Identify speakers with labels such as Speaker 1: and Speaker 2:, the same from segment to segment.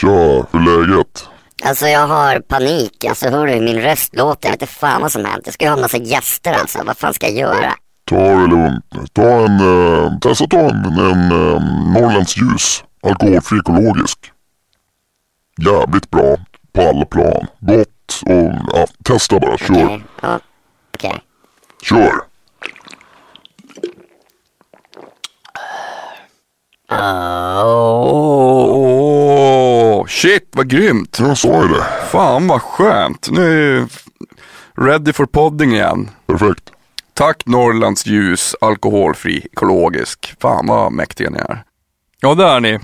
Speaker 1: Tja, hur är läget?
Speaker 2: Alltså jag har panik. Alltså hör du hur min röst låter? Jag vet inte fan vad som hänt. Jag ska ju ha en massa gäster alltså. Vad fan ska jag göra?
Speaker 1: Ta det lugnt. Ta en, eh, testa ta en, en eh, Norrlands ljus. Alkoholfri ekologisk. Jävligt bra på alla plan. Gott och ja, testa bara. Kör.
Speaker 2: Okej. Ja, okej.
Speaker 1: Kör.
Speaker 3: Åh, shit vad grymt.
Speaker 1: Jag sa ju det.
Speaker 3: Fan vad skönt. Nu är jag ready for podding igen.
Speaker 1: Perfekt.
Speaker 3: Tack Norrlands ljus, alkoholfri, ekologisk. Fan vad mäktiga ni är. Ja, där är ni.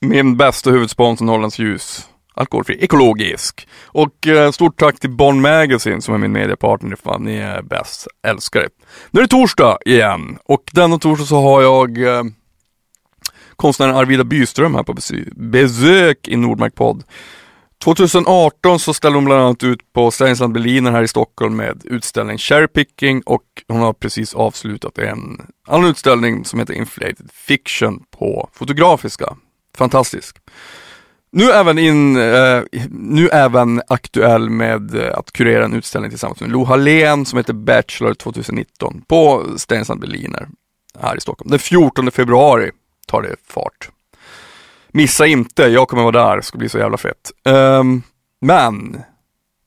Speaker 3: Min bästa huvudsponsor Norrlands ljus. Alkoholfri, ekologisk. Och eh, stort tack till Bonn Magazine som är min mediepartner. Fan, ni är bäst. Älskar det. Nu är det torsdag igen. Och denna torsdag så har jag eh, konstnären Arvida Byström här på besök i Nordmark podd. 2018 så ställde hon bland annat ut på Steinsland Berliner här i Stockholm med utställningen Cherrypicking och hon har precis avslutat en annan utställning som heter Inflated Fiction på Fotografiska. Fantastisk. Nu även, in, eh, nu även aktuell med eh, att kurera en utställning tillsammans med Lo Hallén som heter Bachelor 2019 på Steinsland Berliner här i Stockholm. Den 14 februari tar det fart. Missa inte, jag kommer vara där, det ska bli så jävla fett. Um, men,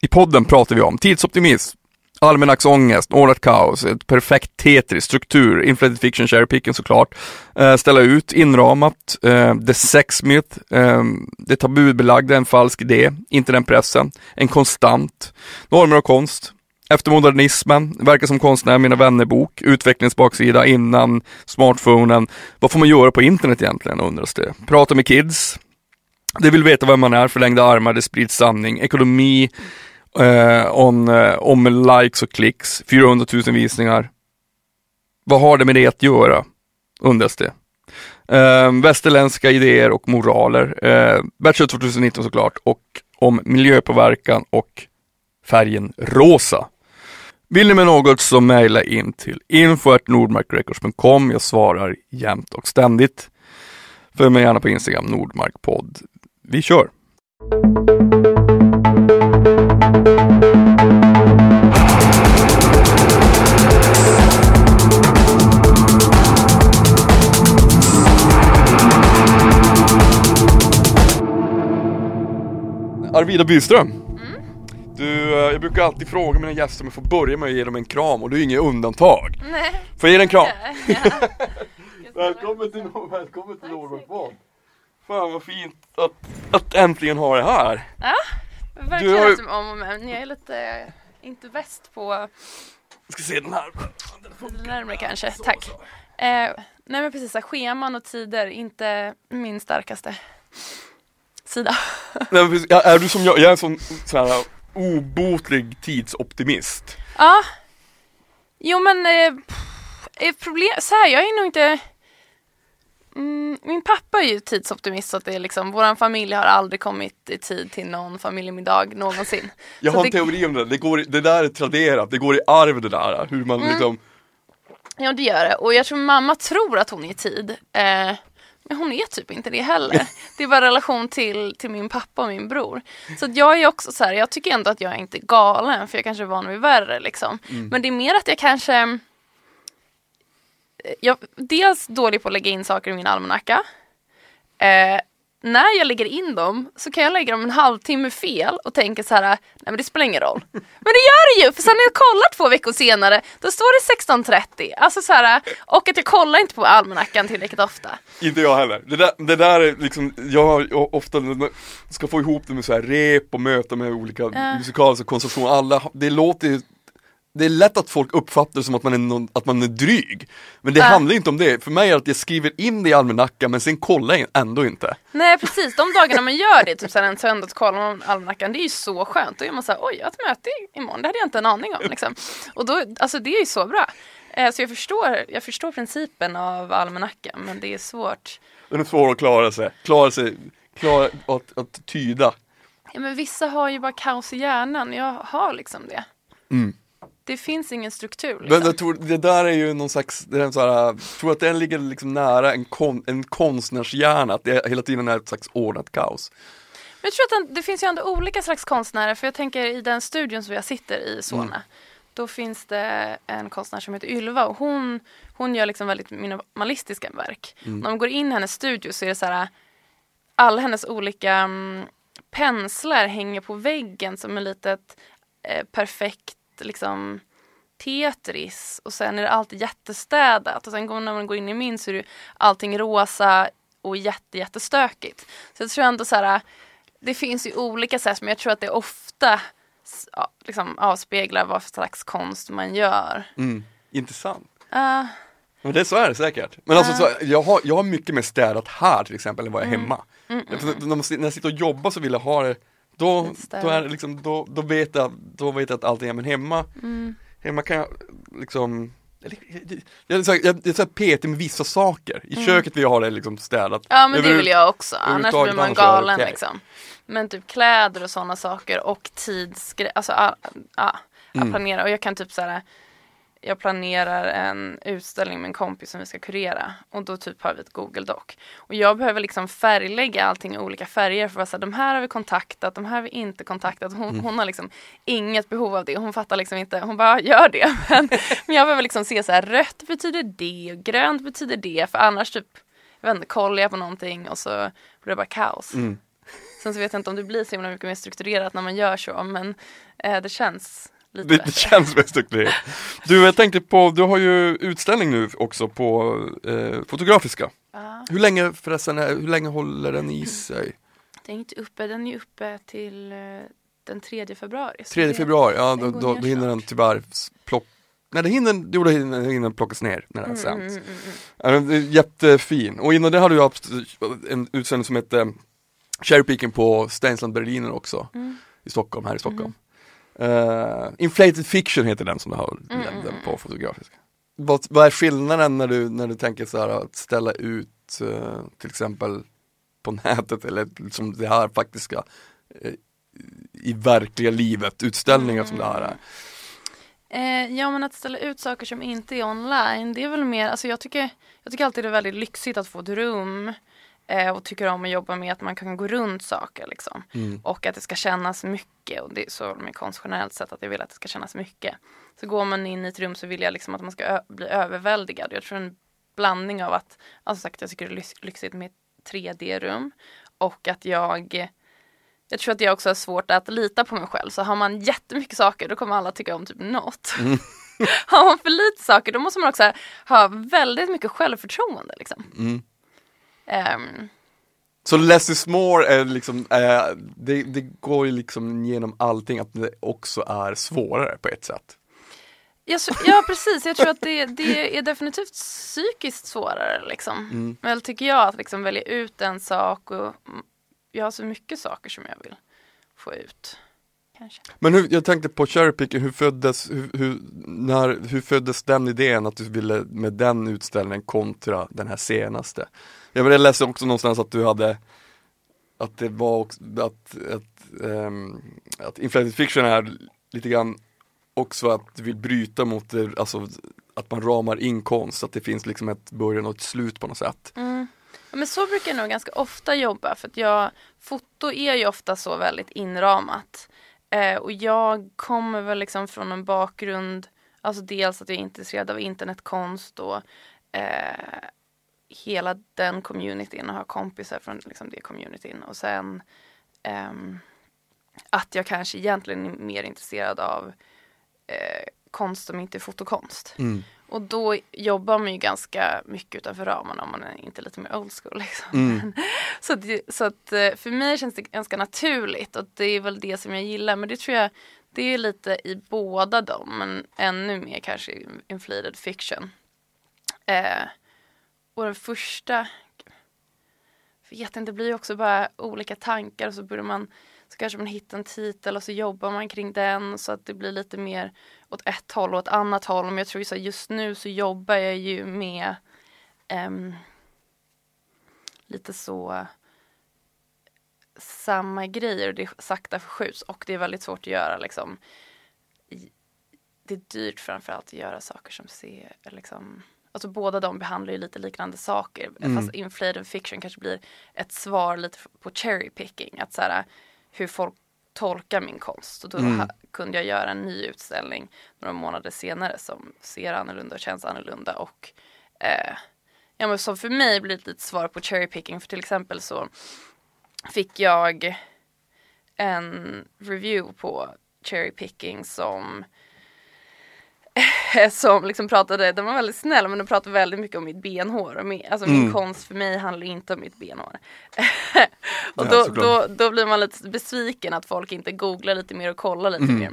Speaker 3: i podden pratar vi om tidsoptimism, almanacksångest, ordnat kaos, ett perfekt Tetris, struktur, inflated fiction, cherry picking såklart, uh, ställa ut, inramat, uh, the sex myth, um, det tabubelagda, en falsk idé, inte den pressen, en konstant, normer och konst, efter modernismen, verkar som konstnär, mina vänner-bok, utvecklingsbaksida innan smartphonen. Vad får man göra på internet egentligen undras det. Prata med kids. De vill veta vem man är, förlängda armar, det sprids sanning, ekonomi, eh, om, eh, om likes och klicks, 400 000 visningar. Vad har det med det att göra? Undras det. Eh, västerländska idéer och moraler. Eh, Bachelor 2019 såklart och om miljöpåverkan och färgen rosa. Vill ni med något så mejla in till info.nordmarkrecords.com. Jag svarar jämt och ständigt. Följ mig gärna på Instagram, Nordmarkpodd. Vi kör! Arvida Byström. Du, eh, jag brukar alltid fråga mina gäster om jag får börja med att ge dem en kram och du är inget undantag.
Speaker 4: Nej.
Speaker 3: Får jag ge dig en kram?
Speaker 4: Ja.
Speaker 3: Välkommen till, välkommen till Norbergspodd. Fan vad fint att, att äntligen ha det här.
Speaker 4: Ja, verkligen
Speaker 3: Du har
Speaker 4: som om och men. Jag är lite, inte bäst på,
Speaker 3: Jag ska se den här.
Speaker 4: lite närmare kanske. Tack. Eh, nej men precis, så scheman och tider, inte min starkaste sida.
Speaker 3: Nej, precis, är du som jag? Jag är en sån, sån här obotlig tidsoptimist.
Speaker 4: Ja. Jo men, eh, problem, så här, jag är nog inte Mm, min pappa är ju tidsoptimist så att det är liksom, våran familj har aldrig kommit i tid till någon familjemiddag någonsin.
Speaker 3: Jag
Speaker 4: Så
Speaker 3: har en
Speaker 4: det-
Speaker 3: teori om det, det, går, det där är traderat, det går i arv det där. Hur man
Speaker 4: Mm.
Speaker 3: liksom,
Speaker 4: Ja det gör det och jag tror mamma tror att hon är i tid. Eh, men hon är typ inte det heller. Det är bara relation till, till min pappa och min bror. Så jag är också så här, jag tycker ändå att jag är inte galen för jag kanske är van vid värre liksom. Men det är mer att jag kanske jag är dels dålig på att lägga in saker i min almanacka. Eh, när jag lägger in dem så kan jag lägga dem en halvtimme fel och tänka så här, nej men det spelar ingen roll. Men det gör det ju, för sen när jag kollar två veckor senare, då står det 16.30. Alltså så här, och att jag kollar inte på almanackan tillräckligt ofta.
Speaker 3: inte jag heller. Det där, det där är liksom, jag har ofta, ska få ihop det med så här rep och möten med olika
Speaker 4: Ja.
Speaker 3: musikaliska konstruktioner, alla, det låter ju det är lätt att folk uppfattar det som att man är, någon, att man är dryg. Men det
Speaker 4: Ja.
Speaker 3: handlar inte om det. För mig är det att jag skriver in det i almanackan men sen kollar jag ändå inte.
Speaker 4: Nej precis, de dagarna man gör det, typ så här en söndag så kollar man almanackan, det är ju så skönt. Då är man såhär, oj jag har ett möte imorgon, det hade jag inte en aning om. Liksom. Och då, alltså det är ju så bra. Eh, så jag förstår, jag förstår principen av almanackan, men det är svårt.
Speaker 3: Den är svår att klara sig, klara sig, klara att, att tyda.
Speaker 4: Ja, men vissa har ju bara kaos i hjärnan, jag har liksom det.
Speaker 3: Mm.
Speaker 4: Det finns ingen struktur.
Speaker 3: Men
Speaker 4: Liksom.
Speaker 3: jag tror, det där är ju någon slags, det är en så här, jag tror att den ligger liksom nära en, kon, en konstnärshjärna, att det hela tiden är ett slags ordnat kaos.
Speaker 4: Men jag tror att den, det finns ju ändå olika slags konstnärer för jag tänker i den studion som jag sitter i Solna.
Speaker 3: Mm.
Speaker 4: Då finns det en konstnär som heter Ylva och hon, hon gör liksom väldigt minimalistiska verk.
Speaker 3: Mm.
Speaker 4: När man går in i hennes studio så är det så här alla hennes olika mm, penslar hänger på väggen som ett litet eh, perfekt liksom Tetris och sen är det alltid jättestädat och sen går, när man går in i min så är det allting rosa och jätte, jättestökigt. Så jag tror ändå så här, det finns ju olika sätt men jag tror att det ofta liksom avspeglar vad för slags konst man gör.
Speaker 3: Mm. Intressant.
Speaker 4: Uh,
Speaker 3: Men det så är det säkert. Men alltså, så, jag, har, jag har mycket mer städat här till exempel än vad jag är hemma. För när, man, när jag sitter och jobbar så vill jag ha det då, då, är liksom, då, då, vet jag, då vet jag att allting är, men hemma, hemma kan jag liksom jag, jag, jag, jag är så här petig med vissa saker. I köket vill jag ha det liksom städat.
Speaker 4: ja men det vill jag också, annars blir man galen
Speaker 3: okej.
Speaker 4: liksom. Men typ kläder och sådana saker och tidsgrejer, alltså ja, ja, jag
Speaker 3: Mm.
Speaker 4: planerar och jag kan typ så här jag planerar en utställning med en kompis som vi ska kurera och då typ har vi ett Google Doc. Och jag behöver liksom färglägga allting i olika färger för att säga de här har vi kontaktat, de här har vi inte kontaktat. Hon,
Speaker 3: Mm.
Speaker 4: hon har liksom inget behov av det, hon fattar liksom inte, hon bara gör det. Men, men jag behöver liksom se så här rött betyder det och grönt betyder det för annars typ, jag vet inte, kollar jag på någonting och så blir det bara kaos.
Speaker 3: Mm.
Speaker 4: Sen så vet jag inte om det blir så himla mycket mer strukturerat när man gör så men eh, det känns lite
Speaker 3: mest strukturerat. Du, jag tänkte på, du har ju utställning nu också på eh, Fotografiska.
Speaker 4: Ja.
Speaker 3: Hur länge förresten, är- hur länge håller den i sig?
Speaker 4: Den är inte uppe, den är uppe till eh, den 3 februari. så
Speaker 3: 3
Speaker 4: det-
Speaker 3: februari, ja
Speaker 4: den
Speaker 3: då, då, då hinner den tyvärr plock... Nej det hinner, jo, det hinner, plockas ner när det här
Speaker 4: Mm,
Speaker 3: sänds.
Speaker 4: mm, mm, mm.
Speaker 3: Den jättefin. Och innan det hade du haft en utställning som hette Cherry Picking på Steinsland Berliner också.
Speaker 4: Mm.
Speaker 3: I Stockholm, här i Stockholm. Eh, Inflated Fiction heter den som du har
Speaker 4: Mm,
Speaker 3: den
Speaker 4: mm,
Speaker 3: på Fotografiska. Vad, vad är skillnaden när du, när du tänker så här att ställa ut eh, till exempel på nätet eller som det här faktiska eh, i verkliga livet, utställningar som det här är.
Speaker 4: Eh, ja men att ställa ut saker som inte är online det är väl mer, alltså jag tycker, jag tycker alltid det är väldigt lyxigt att få ett rum och tycker om att jobba med att man kan gå runt saker liksom.
Speaker 3: Mm.
Speaker 4: Och att det ska kännas mycket och det är så med konst generellt sett att jag vill att det ska kännas mycket. Så går man in i ett rum så vill jag liksom att man ska bli överväldigad. Jag tror en blandning av att, alltså sagt jag tycker det är lyx- lyxigt med ett 3D-rum och att jag jag tror att jag också har svårt att lita på mig själv. Så har man jättemycket saker då kommer alla tycka om typ något. har man för lite saker då måste man också ha väldigt mycket självförtroende. Liksom.
Speaker 3: Mm.
Speaker 4: Ehm,
Speaker 3: Så less is more är liksom, eh, det, det går ju liksom genom allting att det också är svårare på ett sätt.
Speaker 4: Ja, så, ja precis, jag tror att det, det är definitivt psykiskt svårare liksom.
Speaker 3: Mm.
Speaker 4: Väl tycker jag att liksom välja ut en sak och mm, jag har så mycket saker som jag vill få ut. Kanske.
Speaker 3: Men hur, jag tänkte på Cherry Picking, hur föddes, hur, hur, när, hur föddes den idén att du ville med den utställningen kontra den här senaste? Jag blev ledsen läste också någonstans att du hade att det var också, att, att, um, att Inflated Fiction är lite grann också att du vill bryta mot det, alltså att man ramar in konst, att det finns liksom ett början och ett slut på något sätt.
Speaker 4: Mm. Ja, men så brukar jag nog ganska ofta jobba för att jag, foto är ju ofta så väldigt inramat. Eh, och jag kommer väl liksom från en bakgrund, alltså dels att jag är intresserad av internetkonst och eh, hela den communityn och har kompisar från liksom, det communityn och sen ehm, att jag kanske egentligen är mer intresserad av eh, konst som inte är fotokonst.
Speaker 3: Mm.
Speaker 4: Och då jobbar man ju ganska mycket utanför ramarna om man är inte lite mer old school. Liksom.
Speaker 3: Mm.
Speaker 4: Så, att, så att eh, för mig känns det ganska naturligt och det är väl det som jag gillar. Men det tror jag, det är lite i båda dem, men ännu mer kanske i inflated fiction. Eh, vår den första, vet inte, det blir ju också bara olika tankar och så börjar man så kanske man hittar en titel och så jobbar man kring den så att det blir lite mer åt ett håll och ett annat håll. Men jag tror att så just nu så jobbar jag ju med um, lite så samma grejer och det sakta förskjuts och det är väldigt svårt att göra liksom. Det är dyrt framförallt att göra saker som ser liksom Alltså båda de behandlar ju lite liknande saker.
Speaker 3: Mm.
Speaker 4: Fast inflated fiction kanske blir ett svar lite på cherry picking. Att så här, hur folk tolkar min konst. Och då
Speaker 3: Mm.
Speaker 4: kunde jag göra en ny utställning några månader senare som ser annorlunda och känns annorlunda. Och eh, ja, men som för mig blir ett litet svar på cherry picking. För till exempel så fick jag en review på cherry picking som som liksom pratade, den var väldigt snäll men den pratade väldigt mycket om mitt benhår. Och min, alltså min
Speaker 3: Mm.
Speaker 4: konst för mig handlar inte om mitt benhår. och
Speaker 3: Ja,
Speaker 4: då,
Speaker 3: såklart.
Speaker 4: då, då blir man lite besviken att folk inte googlar lite mer och kollar lite
Speaker 3: Mm.
Speaker 4: mer.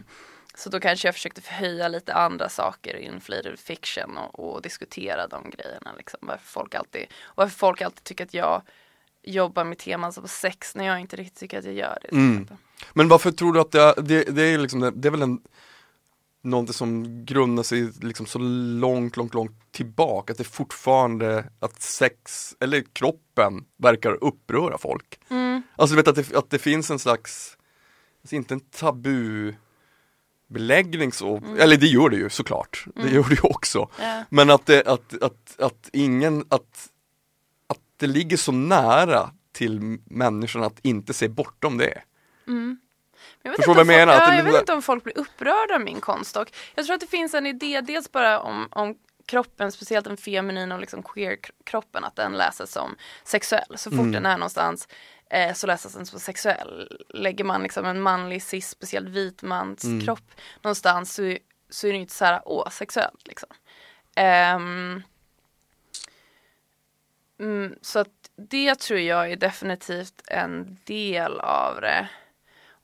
Speaker 4: Så då kanske jag försökte förhöja lite andra saker inflated fiction och, och diskutera de grejerna. Liksom. Varför, folk alltid, varför folk alltid tycker att jag jobbar med teman som sex när jag inte riktigt tycker att jag gör det.
Speaker 3: Mm. Men varför tror du att det det, det är liksom, det är väl en Någonting som grundar sig liksom så långt, långt, långt tillbaka, att det fortfarande, att sex, eller kroppen, verkar uppröra folk.
Speaker 4: Mm.
Speaker 3: Alltså du vet att det, att det finns en slags, alltså inte en tabu beläggning så, eller det gör det ju såklart, det gör det ju också.
Speaker 4: Ja.
Speaker 3: Men att det, att, att, att ingen, att, att det ligger så nära till människan att inte se bortom det.
Speaker 4: Jag vet,
Speaker 3: Förstår
Speaker 4: inte
Speaker 3: vad jag
Speaker 4: om
Speaker 3: menar?
Speaker 4: Folk, ja, jag
Speaker 3: blir-
Speaker 4: vet inte om folk blir upprörda av min konst och jag tror att det finns en idé dels bara om, om kroppen, speciellt den feminina och liksom queer-kroppen, att den läses som sexuell. Så fort
Speaker 3: Mm.
Speaker 4: den är någonstans eh, så läses den som sexuell. Lägger man liksom en manlig cis, speciellt vit mans
Speaker 3: Mm.
Speaker 4: kropp någonstans så, så är det inte så här, åh, sexuellt liksom. Ehm, mm, så att det tror jag är definitivt en del av det.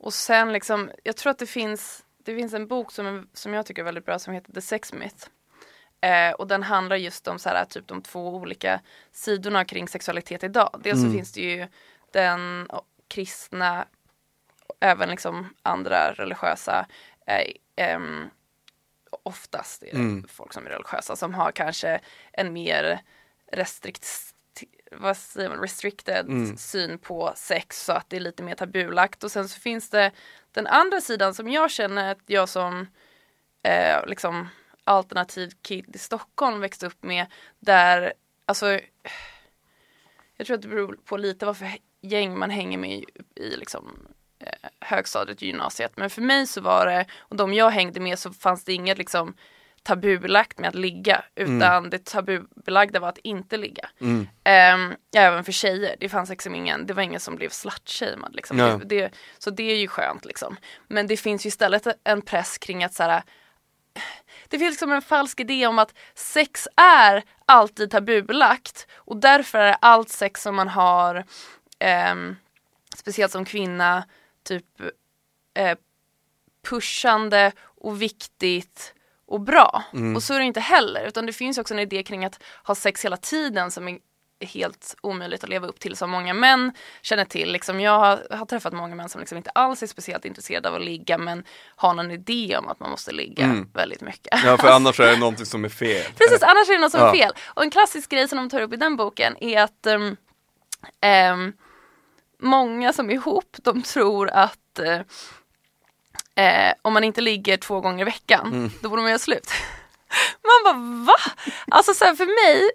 Speaker 4: Och sen liksom, jag tror att det finns, det finns en bok som, som jag tycker är väldigt bra som heter The Sex Myth. Eh, och den handlar just om så här, typ de två olika sidorna kring sexualitet idag. Dels så
Speaker 3: Mm.
Speaker 4: finns det ju den kristna, även liksom andra religiösa, eh, ehm, oftast är det
Speaker 3: Mm.
Speaker 4: folk som är religiösa som har kanske en mer restrikt, vad säger man, restricted
Speaker 3: Mm.
Speaker 4: syn på sex så att det är lite mer tabulagt och sen så finns det den andra sidan som jag känner att jag som eh, liksom alternativ kid i Stockholm växte upp med där, alltså jag tror att det beror på lite vad för gäng man hänger med i, i liksom eh, högstadiet och gymnasiet. Men för mig så var det, och de jag hängde med så fanns det inget liksom tabubelagt med att ligga utan det tabubelagda var att inte ligga.
Speaker 3: Mm.
Speaker 4: Ehm, även för tjejer, det fanns liksom ingen, det var ingen som blev slutshamead liksom.
Speaker 3: Ja.
Speaker 4: Det, det, så det är ju skönt liksom. Men det finns ju istället en press kring att så här, det finns liksom en falsk idé om att sex är alltid tabubelagt och därför är allt sex som man har, ehm, speciellt som kvinna, typ eh, pushande och viktigt och bra. Och så är det inte heller, utan det finns också en idé kring att ha sex hela tiden som är helt omöjligt att leva upp till som många män känner till. Liksom jag har, har träffat många män som liksom inte alls är speciellt intresserade av att ligga men har någon idé om att man måste ligga
Speaker 3: Mm.
Speaker 4: väldigt mycket.
Speaker 3: Ja för annars är det någonting som är fel.
Speaker 4: Precis, annars är det något som
Speaker 3: Ja.
Speaker 4: är fel. Och en klassisk grej som de tar upp i den boken är att ehm, ehm, många som är ihop, de tror att eh, eh, om man inte ligger två gånger i veckan,
Speaker 3: Mm.
Speaker 4: då borde man göra slut. Man bara va? Alltså så här, för mig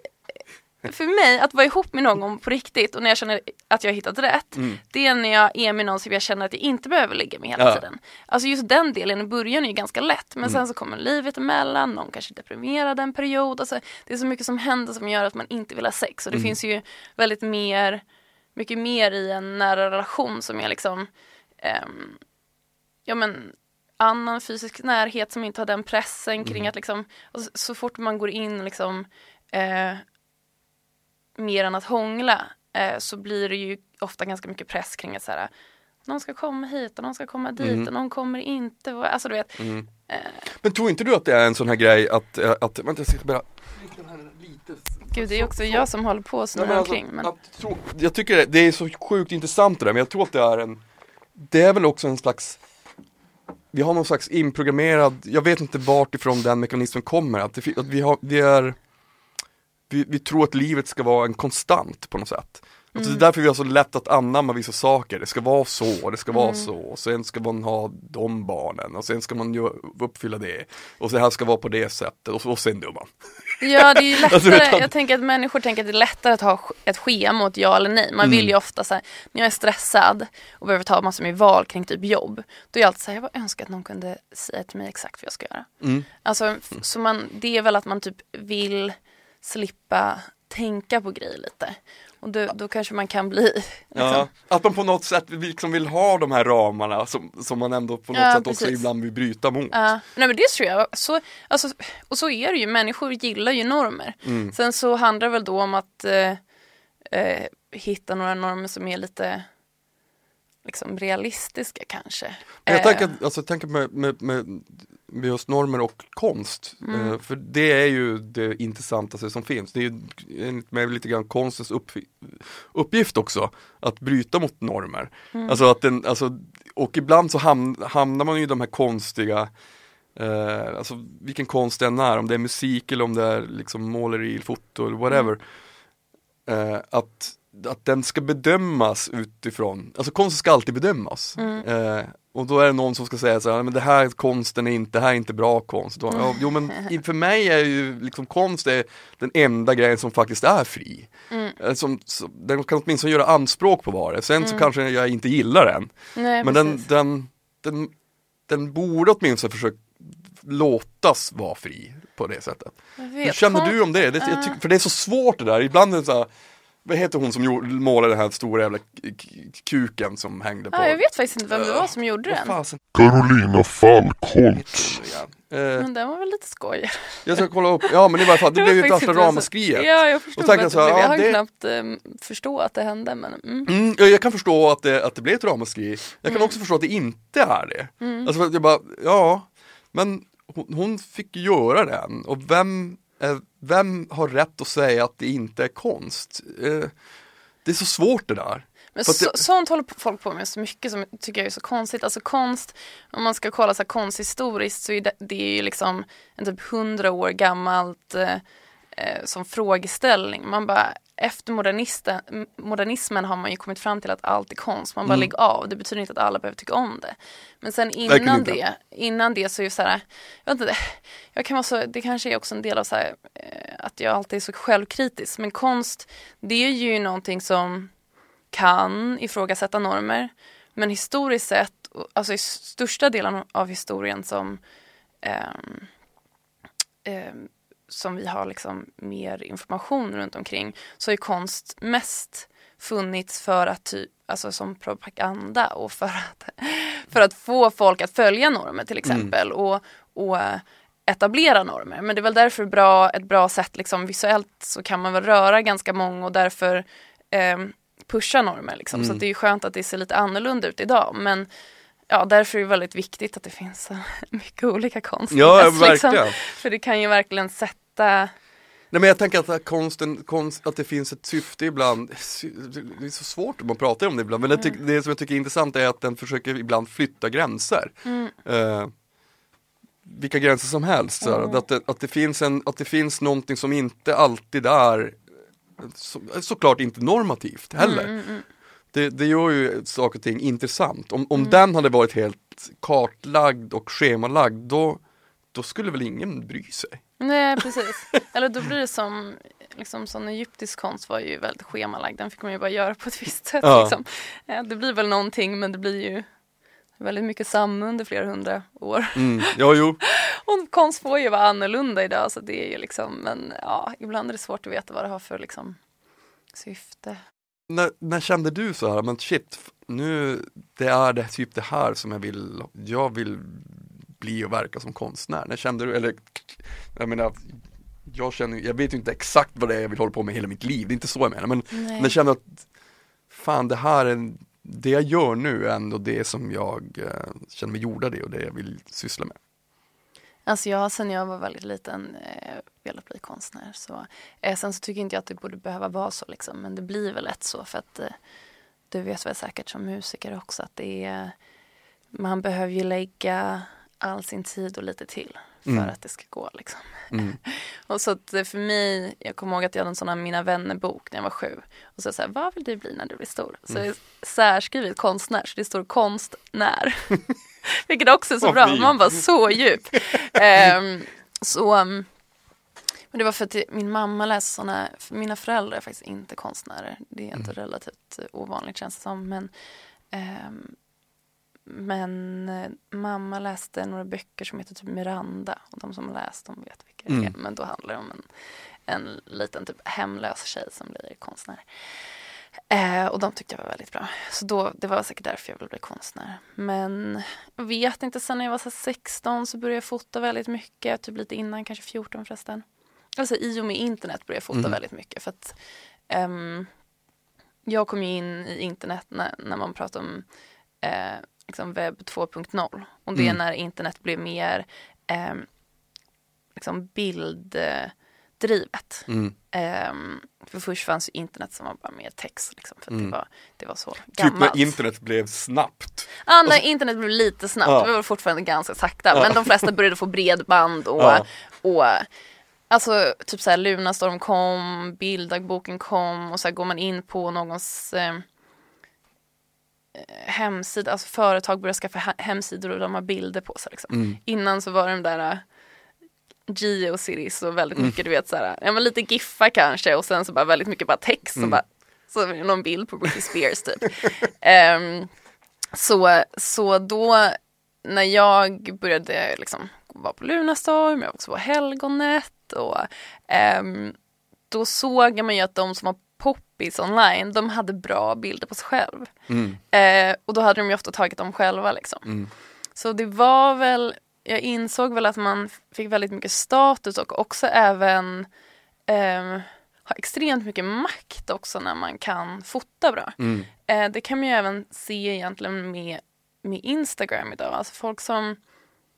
Speaker 4: för mig, att vara ihop med någon på riktigt och när jag känner att jag har hittat rätt, det är när jag är med någon som jag känner att jag inte behöver ligga med hela
Speaker 3: Ja.
Speaker 4: tiden. Alltså just den delen i början är ju ganska lätt, men sen så kommer livet emellan, någon kanske är deprimerad en period, alltså, det är så mycket som händer som gör att man inte vill ha sex och det finns ju väldigt mer, mycket mer i en nära relation som är liksom, ehm, ja men annan fysisk närhet som inte har den pressen kring att liksom, så, så fort man går in liksom eh, mer än att hångla eh, så blir det ju ofta ganska mycket press kring att så här, någon ska komma hit och någon ska komma dit och någon kommer inte. Alltså du vet,
Speaker 3: Men tror inte du att det är en sån här grej att, eh, att vänta jag ska bara
Speaker 4: gud det är också jag som håller på och
Speaker 3: Ja,
Speaker 4: snurrar
Speaker 3: men alltså,
Speaker 4: omkring. Men,
Speaker 3: att jag tycker det, det är så sjukt intressant det där, men jag tror att det är en Det är väl också en slags vi har någon slags inprogrammerad, jag vet inte vart ifrån den mekanismen kommer, att, det, att vi har, det är vi, vi tror att livet ska vara en konstant på något sätt. Alltså det är därför vi har så lätt att anamma vissa saker. Det ska vara så, det ska vara så. Och sen ska man ha de barnen och sen ska man ju uppfylla det. Och så här ska vara på det sättet och, så, och sen dör man.
Speaker 4: Ja det är ju
Speaker 3: Alltså,
Speaker 4: lättare,
Speaker 3: utan-
Speaker 4: jag tänker att människor tänker att det är lättare att ha ett schema ett ja eller nej. Man
Speaker 3: Mm.
Speaker 4: vill ju ofta säga när jag är stressad och behöver ta massor med val kring typ jobb. Då är jag alltid såhär, jag bara önskar att någon kunde säga till mig exakt vad jag ska göra.
Speaker 3: Mm.
Speaker 4: Alltså, så man, det är väl att man typ vill slippa tänka på grejer lite. Och då, då kanske man kan bli liksom,
Speaker 3: Ja, att man på något sätt liksom vill ha de här ramarna som, som man ändå på något
Speaker 4: Ja,
Speaker 3: sätt också
Speaker 4: precis.
Speaker 3: ibland vill bryta mot.
Speaker 4: Ja, nej men det tror jag. Så, alltså, och så är det ju, människor gillar ju normer.
Speaker 3: Mm.
Speaker 4: Sen så handlar det väl då om att eh, eh, hitta några normer som är lite liksom realistiska kanske.
Speaker 3: Men jag
Speaker 4: Eh,
Speaker 3: tänker, alltså, jag tänker med, med, med, med just normer och konst,
Speaker 4: Mm.
Speaker 3: eh, för det är ju det intressantaste som finns. Det är ju enligt mig lite grann konstens upp, uppgift också, att bryta mot normer.
Speaker 4: Mm.
Speaker 3: Alltså att den, alltså, och ibland så ham, hamnar man ju i de här konstiga Eh, alltså vilken konst det än är, om det är musik eller om det är liksom måleri, foto eller whatever.
Speaker 4: Mm.
Speaker 3: Eh, att, att den ska bedömas utifrån, alltså konsten ska alltid bedömas.
Speaker 4: Mm.
Speaker 3: Eh, och då är det någon som ska säga så här, men det här konsten är inte, det här är inte bra konst. Då,
Speaker 4: Mm.
Speaker 3: ja, jo men för mig är ju liksom konst är den enda grejen som faktiskt är fri.
Speaker 4: Mm.
Speaker 3: Eh, Som, som, den kan åtminstone göra anspråk på vad det sen så kanske jag inte gillar den.
Speaker 4: nej,
Speaker 3: Men den, den, den, den borde åtminstone försöka låtas vara fri på det sättet. Hur känner du om det? det jag tycker, för det är så svårt det där, ibland är det så här, vad heter hon som gjorde, målade den här stora jävla kuken som hängde på?
Speaker 4: Ja, jag vet faktiskt inte vem det var som gjorde den.
Speaker 3: fasen
Speaker 1: Carolina Falkholt.
Speaker 3: heter det igen? Eh,
Speaker 4: Men den var väl lite skoj.
Speaker 3: jag ska kolla upp, ja men i varje fall, det
Speaker 4: Jag
Speaker 3: blev ju ett värsta ramaskriet.
Speaker 4: Ja, jag förstod
Speaker 3: Och tänkte
Speaker 4: att
Speaker 3: så
Speaker 4: det blev. Jag
Speaker 3: ja,
Speaker 4: hann
Speaker 3: det-
Speaker 4: knappt eh, förstå att det hände. Men, mm.
Speaker 3: Mm, ja, jag kan förstå att det, att det blev ett ramaskri. Jag kan
Speaker 4: Mm.
Speaker 3: också förstå att det inte är det. Alltså för att jag bara, ja, men hon, hon fick göra den och vem, vem har rätt att säga att det inte är konst? Eh, det är så svårt det där.
Speaker 4: Men så,
Speaker 3: det-
Speaker 4: sånt håller folk på med så mycket som tycker jag är så konstigt. Alltså konst, om man ska kolla så här konsthistoriskt så är det, det är ju liksom en typ hundra år gammalt eh, eh, som frågeställning. Man bara, efter modernismen har man ju kommit fram till att allt är konst. Man bara
Speaker 3: Mm.
Speaker 4: lägger av, det betyder inte att alla behöver tycka om det. Men sen innan det, innan det så är det så här, jag vet inte, jag kan vara så, det kanske är också en del av så här, eh, att jag alltid är så självkritisk. Men konst, det är ju någonting som kan ifrågasätta normer. Men historiskt sett, alltså i största delen av historien som ehm, ehm, som vi har liksom mer information runt omkring så ju konst mest funnits för att typ, alltså som propaganda och för att, för att få folk att följa normer till exempel och, och eh, etablera normer. Men det är väl därför bra, ett bra sätt liksom visuellt så kan man väl röra ganska många och därför ehm, pusha normer liksom. Så att det är ju skönt att det ser lite annorlunda ut idag. Men ja, därför är det väldigt viktigt att det finns eh, mycket olika konst.
Speaker 3: Ja,
Speaker 4: Alltså, liksom,
Speaker 3: verkligen.
Speaker 4: för det kan ju verkligen sätta
Speaker 3: Nej men jag tänker att konsten, konst, att det finns ett syfte ibland, det är så svårt att man pratar om det ibland, men det, ty- det som jag tycker är intressant är att den försöker ibland flytta gränser. Eh, vilka gränser som helst, så här, att, det, att, det finns en, att det finns någonting som inte alltid är så, såklart inte normativt heller. Det, det gör ju saker och ting intressant. Om, om den hade varit helt kartlagd och schemalagd då, då skulle väl ingen bry sig.
Speaker 4: Nej precis. Eller då blir det som, liksom sån egyptisk konst var ju väldigt schemalagd. Den fick man ju bara göra på ett visst sätt.
Speaker 3: Ja.
Speaker 4: Liksom. Eh, Det blir väl någonting men det blir ju väldigt mycket samma under flera hundra år.
Speaker 3: Mm. Ja, jo.
Speaker 4: Och konst får ju vara annorlunda idag så det är ju liksom, men ja, ibland är det svårt att veta vad det har för liksom syfte.
Speaker 3: När, när kände du så här, men shit, nu det är det typ det här som jag vill, jag vill bli och verka som konstnär. När kände du, eller jag menar, jag känner, jag vet ju inte exakt vad det är jag vill hålla på med hela mitt liv, det är inte så jag menar, men
Speaker 4: Nej.
Speaker 3: när kände du att fan det här är, det jag gör nu är ändå det som jag eh, känner mig gjorda det och det jag vill syssla med.
Speaker 4: Alltså jag har sen jag var väldigt liten eh, velat bli konstnär. Så, eh, sen så tycker inte jag att det borde behöva vara så liksom. Men det blir väl lätt så för att eh, du vet väl säkert som musiker också att det är man behöver ju lägga all sin tid och lite till för att det ska gå liksom. och så att för mig, jag kommer ihåg att jag hade en sån här Mina vänner-bok när jag var sju. Och så sa jag, vad vill du bli när du blir stor? Så jag särskrivit konstnär, så det står konstnär. Vilket också är så
Speaker 3: Vad
Speaker 4: bra, man bara så djup. Ehm, så, um, men det var för att min mamma läste sådana, för mina föräldrar är faktiskt inte konstnärer. Det är inte relativt eh, ovanligt känns det som. Men, ehm, men eh, mamma läste några böcker som heter typ Miranda. Och de som har läst de vet vilka det är.
Speaker 3: Mm.
Speaker 4: Men då handlar det om en, en liten typ hemlös tjej som blir konstnär. Eh, och de tyckte jag var väldigt bra. Så då, det var säkert därför jag ville bli konstnär. Men jag vet inte, sen när jag var så här 16 så började jag fota väldigt mycket. Typ lite innan, kanske 14 förresten. Alltså i och med internet började jag fota
Speaker 3: Mm.
Speaker 4: väldigt mycket. För att ehm, jag kom ju in i internet när, när man pratar om eh, liksom webb 2.0. Och det är
Speaker 3: Mm.
Speaker 4: när internet blev mer ehm, liksom bilddrivet.
Speaker 3: Mm.
Speaker 4: Ehm, för först fanns ju internet som var bara mer text liksom, för
Speaker 3: Mm.
Speaker 4: det, var, det var så
Speaker 3: Typ
Speaker 4: gammalt.
Speaker 3: när internet blev snabbt.
Speaker 4: Ja, när internet blev lite snabbt,
Speaker 3: Ja.
Speaker 4: det var fortfarande ganska sakta.
Speaker 3: Ja.
Speaker 4: Men de flesta började få bredband och,
Speaker 3: Ja.
Speaker 4: och alltså typ såhär Lunarstorm kom, bilddagboken kom och så går man in på någons eh, eh, hemsida, alltså företag börjar skaffa he- hemsidor och de har bilder på sig liksom.
Speaker 3: Mm.
Speaker 4: Innan så var det de där eh, Geocities och väldigt mycket du vet såhär, ja men lite giffar kanske och sen så bara väldigt mycket bara text och bara så någon bild på Britney Spears typ. Ehm, så, så då när jag började liksom vara på Lunarstorm, jag var också på Helgonet och ehm, då såg man ju att de som var poppis online, de hade bra bilder på sig själv.
Speaker 3: Mm.
Speaker 4: Eh, och då hade de ju ofta tagit dem själva liksom.
Speaker 3: Mm.
Speaker 4: Så det var väl, jag insåg väl att man fick väldigt mycket status och också även ehm, ha extremt mycket makt också när man kan fota bra.
Speaker 3: Mm.
Speaker 4: Eh, det kan man ju även se egentligen med, med Instagram idag. Alltså folk som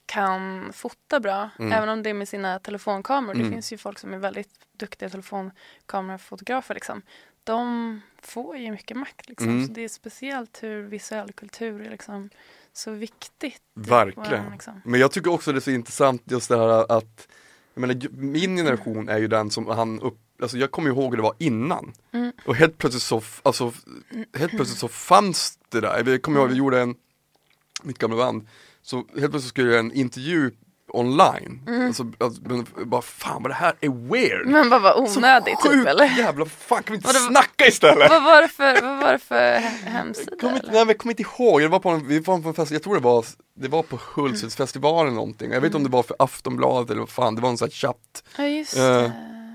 Speaker 4: kan fota bra, även om det är med sina telefonkameror. Det finns ju folk som är väldigt duktiga telefonkamerafotografer. Liksom. De får ju mycket makt. Liksom.
Speaker 3: Mm.
Speaker 4: Så det är speciellt hur visuell kultur är liksom, så viktigt.
Speaker 3: Verkligen.
Speaker 4: våran, liksom.
Speaker 3: Men jag tycker också det är så intressant just det här att jag menar, min generation är ju den som han upp, alltså jag kommer ihåg hur det var innan.
Speaker 4: Mm.
Speaker 3: Och helt plötsligt så, alltså, helt plötsligt så fanns det där. Jag kommer ihåg, vi gjorde en, mitt gamla band, så helt plötsligt skulle jag göra en intervju online. Alltså, alltså, men bara fan vad det här är weird.
Speaker 4: Men vad var onödigt typ eller?
Speaker 3: jävla fan kan vi inte
Speaker 4: Vadå?
Speaker 3: snacka istället?
Speaker 4: vad, var det för, vad var det för he- hemsida?
Speaker 3: Kommer inte, nej, jag kommer inte ihåg, det var på en, vi var på en fest, jag tror det var, det var på Hultsfredsfestivalen eller någonting. Jag vet inte om det var för Aftonbladet eller vad fan, det var en sån här chatt,
Speaker 4: Ja just
Speaker 3: Eh,
Speaker 4: det.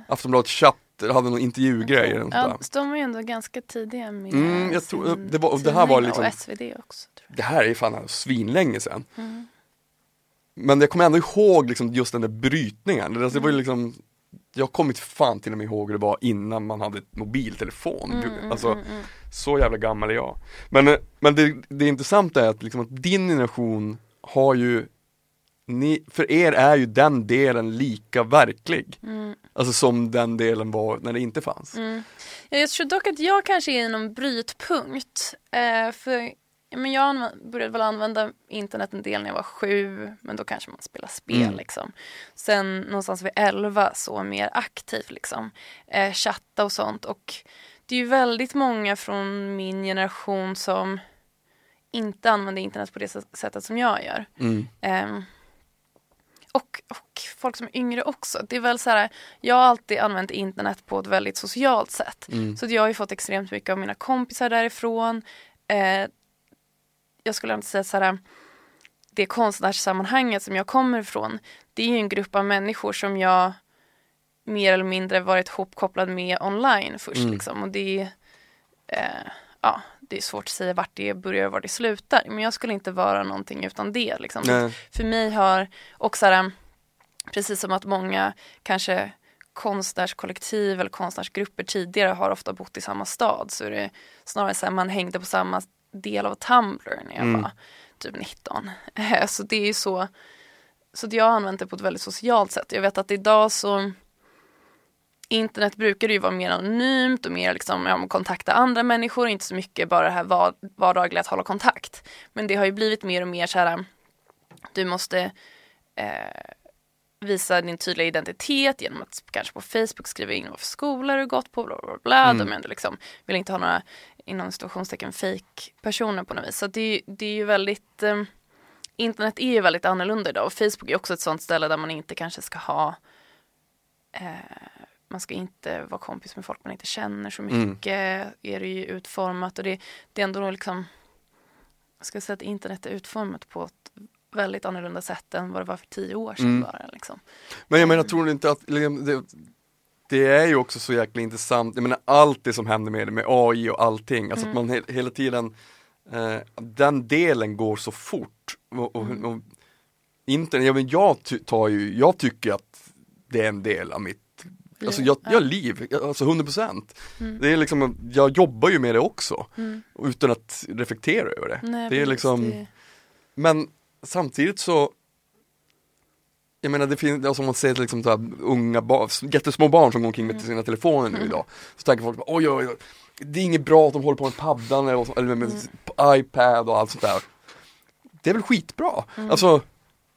Speaker 3: Aftonbladet chatt, hade någon intervjugrej eller något
Speaker 4: Ja, de var ju ändå ganska tidiga med
Speaker 3: Mm, jag tror- det var- det här var liksom-
Speaker 4: Och SvD också. Tror
Speaker 3: Det här är fan svinlänge sedan.
Speaker 4: Mm.
Speaker 3: Men jag kommer ändå ihåg liksom just den där brytningen. Alltså, det var ju liksom, jag kommer inte fan till och med ihåg hur det var innan man hade mobiltelefon.
Speaker 4: Mm,
Speaker 3: alltså, så jävla gammal är jag. Men, eh, men det, det intressanta är att, liksom, att din generation har ju ni, för er är ju den delen lika verklig. Alltså som den delen var när det inte fanns.
Speaker 4: Mm. Ja, jag tror dock att jag kanske är i någon brytpunkt. Eh, för men jag började väl använda internet en del när jag var sju, men då kanske man spelar spel
Speaker 3: Mm.
Speaker 4: liksom. Sen någonstans vid elva så mer aktivt liksom. Eh, chatta och sånt och det är ju väldigt många från min generation som inte använder internet på det sättet som jag gör.
Speaker 3: Mm.
Speaker 4: Ehm, och, och folk som är yngre också. Det är väl så här, jag har alltid använt internet på ett väldigt socialt sätt.
Speaker 3: Mm.
Speaker 4: Så att jag har ju fått extremt mycket av mina kompisar därifrån. Eh, jag skulle inte säga så här, det konstnärssammanhanget som jag kommer ifrån, det är ju en grupp av människor som jag mer eller mindre varit hopkopplad med online först.
Speaker 3: Mm.
Speaker 4: Liksom. Och det är, eh, ja, det är svårt att säga vart det börjar och var det slutar. Men jag skulle inte vara någonting utan det. Liksom.
Speaker 3: Nej.
Speaker 4: för mig har också så här, precis som att många kanske konstnärskollektiv eller konstnärsgrupper tidigare har ofta bott i samma stad så är det snarare så här man hängde på samma del av Tumblr när jag
Speaker 3: Mm.
Speaker 4: var typ 19. Eh, Så det är ju så, så att jag har använt det på ett väldigt socialt sätt. Jag vet att idag så internet brukar ju vara mer anonymt och mer liksom, ja, kontakta andra människor, inte så mycket bara det här var- vardagliga att hålla kontakt. Men det har ju blivit mer och mer så här, du måste eh, visa din tydliga identitet genom att kanske på Facebook skriva in vad för skolor du gått på, bla bla bla.
Speaker 3: Mm.
Speaker 4: De ändå liksom, vill inte ha några inom situationstecken fake personer på något vis. Så det, det är ju väldigt, eh, internet är ju väldigt annorlunda idag och Facebook är också ett sånt ställe där man inte kanske ska ha eh, man ska inte vara kompis med folk man inte känner så
Speaker 3: Mm.
Speaker 4: mycket. Är det ju utformat och det, det är ändå liksom jag ska säga att internet är utformat på ett väldigt annorlunda sätt än vad det var för tio år sedan
Speaker 3: Mm.
Speaker 4: bara. Liksom.
Speaker 3: Men jag menar, tror du inte att det, det är ju också så jäkla intressant, jag menar allt det som händer med det, med AI och allting, alltså att man he, hela tiden, eh, den delen går så fort. Och, och, och internet, ja, men jag, tar ju, jag tycker att det är en del av mitt Alltså jag, jag liv, alltså 100% Det är liksom, jag jobbar ju med det också Utan att reflektera över det.
Speaker 4: Nej,
Speaker 3: Det är liksom
Speaker 4: det-
Speaker 3: men samtidigt så jag menar det finns, alltså om man ser till liksom så här, unga barn, jättesmå barn som går omkring med sina telefoner nu idag. Så tänker folk, oj oj oj Det är inget bra att de håller på med paddan eller, eller med iPad och allt sånt där. Det är väl skitbra, alltså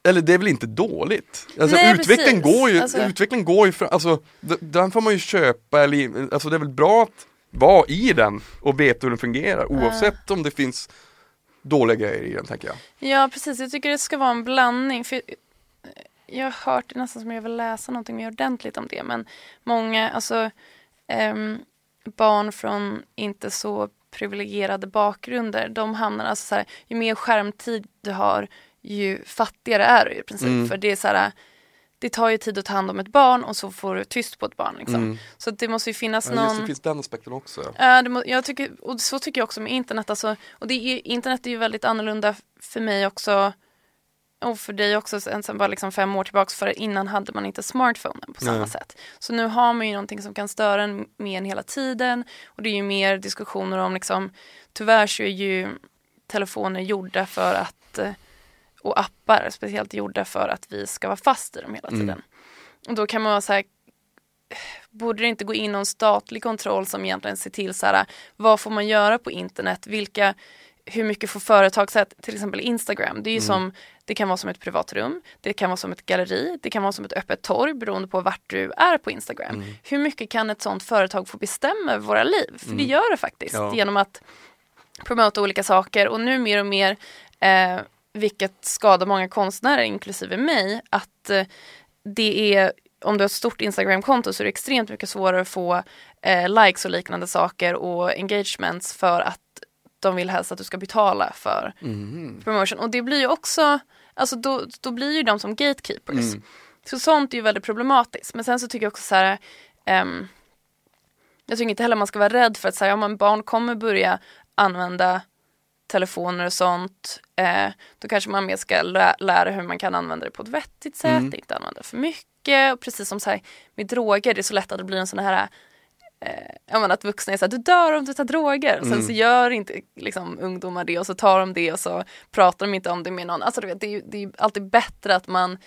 Speaker 3: eller det är väl inte dåligt? Alltså
Speaker 4: Nej,
Speaker 3: utvecklingen
Speaker 4: precis.
Speaker 3: går ju,
Speaker 4: Alltså-
Speaker 3: utvecklingen går ju fram, alltså den får man ju köpa eller, alltså det är väl bra att vara i den och veta hur den fungerar oavsett om det finns dåliga grejer i den tänker jag.
Speaker 4: Ja precis, jag tycker det ska vara en blandning. För jag har hört det nästan som jag vill läsa någonting mer ordentligt om det. Men många, alltså ehm, barn från inte så privilegierade bakgrunder, de hamnar alltså så här, ju mer skärmtid du har, ju fattigare är du i princip.
Speaker 3: Mm.
Speaker 4: För det är så här, det tar ju tid att ta hand om ett barn och så får du tyst på ett barn. Liksom.
Speaker 3: Mm.
Speaker 4: Så det måste ju finnas
Speaker 3: Ja, just
Speaker 4: någon...
Speaker 3: det finns den aspekten också.
Speaker 4: Ja, det må, jag tycker, och så tycker jag också med internet. Alltså, och det är, internet är ju väldigt annorlunda för mig också. Och för dig också sen, sen bara liksom fem år tillbaks. För innan hade man inte smartphonen på samma
Speaker 3: Nej.
Speaker 4: sätt. Så nu har man ju någonting som kan störa en mer än hela tiden. Och det är ju mer diskussioner om liksom. Tyvärr så är ju telefoner gjorda för att eh, och appar speciellt gjorda för att vi ska vara fast i dem hela
Speaker 3: Mm.
Speaker 4: tiden. Och då kan man vara så här, borde det inte gå in någon statlig kontroll som egentligen ser till så här, vad får man göra på internet, vilka, hur mycket får företag, så att, till exempel Instagram, det är ju som, det kan vara som ett privat rum, det kan vara som ett galleri, det kan vara som ett öppet torg beroende på vart du är på Instagram. Hur mycket kan ett sånt företag få bestämma över våra liv? För det gör det faktiskt
Speaker 3: Ja.
Speaker 4: genom att promota olika saker och nu mer och mer, eh, vilket skadar många konstnärer inklusive mig, att eh, det är om du har ett stort Instagramkonto så är det extremt mycket svårare att få eh, likes och liknande saker och engagements för att de vill helst att du ska betala för promotion. Och det blir ju också, alltså då, då blir ju de som gatekeepers. Så sånt är ju väldigt problematiskt. Men sen så tycker jag också så här, ehm, jag tycker inte heller man ska vara rädd för att säga, ja men barn kommer börja använda telefoner och sånt. Eh, då kanske man mer ska lä- lära hur man kan använda det på ett vettigt sätt, inte använda för mycket. Och precis som så här, med droger, det är så lätt att det blir en sån här eh, ja, men att vuxna är såhär, du dör om du tar droger. Och sen så gör inte liksom, ungdomar det och så tar de det och så pratar de inte om det med någon. Alltså du vet, det är det är alltid bättre att man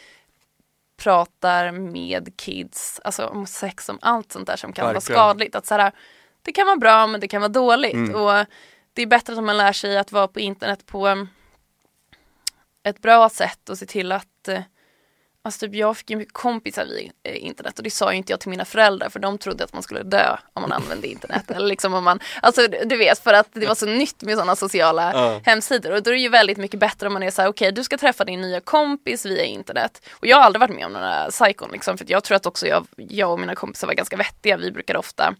Speaker 4: pratar med kids, alltså om sex, om allt sånt där som kan
Speaker 3: Verkligen.
Speaker 4: vara skadligt. Att så här, det kan vara bra men det kan vara dåligt. Och det är bättre att man lär sig att vara på internet på um, ett bra sätt och se till att eh, Alltså typ jag fick ju mycket kompisar via eh, internet och det sa ju inte jag till mina föräldrar för de trodde att man skulle dö om man använde internet. Eller liksom om man, alltså du vet för att det var så nytt med sådana sociala
Speaker 3: Ja.
Speaker 4: hemsidor och då är det ju väldigt mycket bättre om man är så här: okej du ska träffa din nya kompis via internet. Och jag har aldrig varit med om några psykon liksom för jag tror att också jag, jag och mina kompisar var ganska vettiga. Vi brukade ofta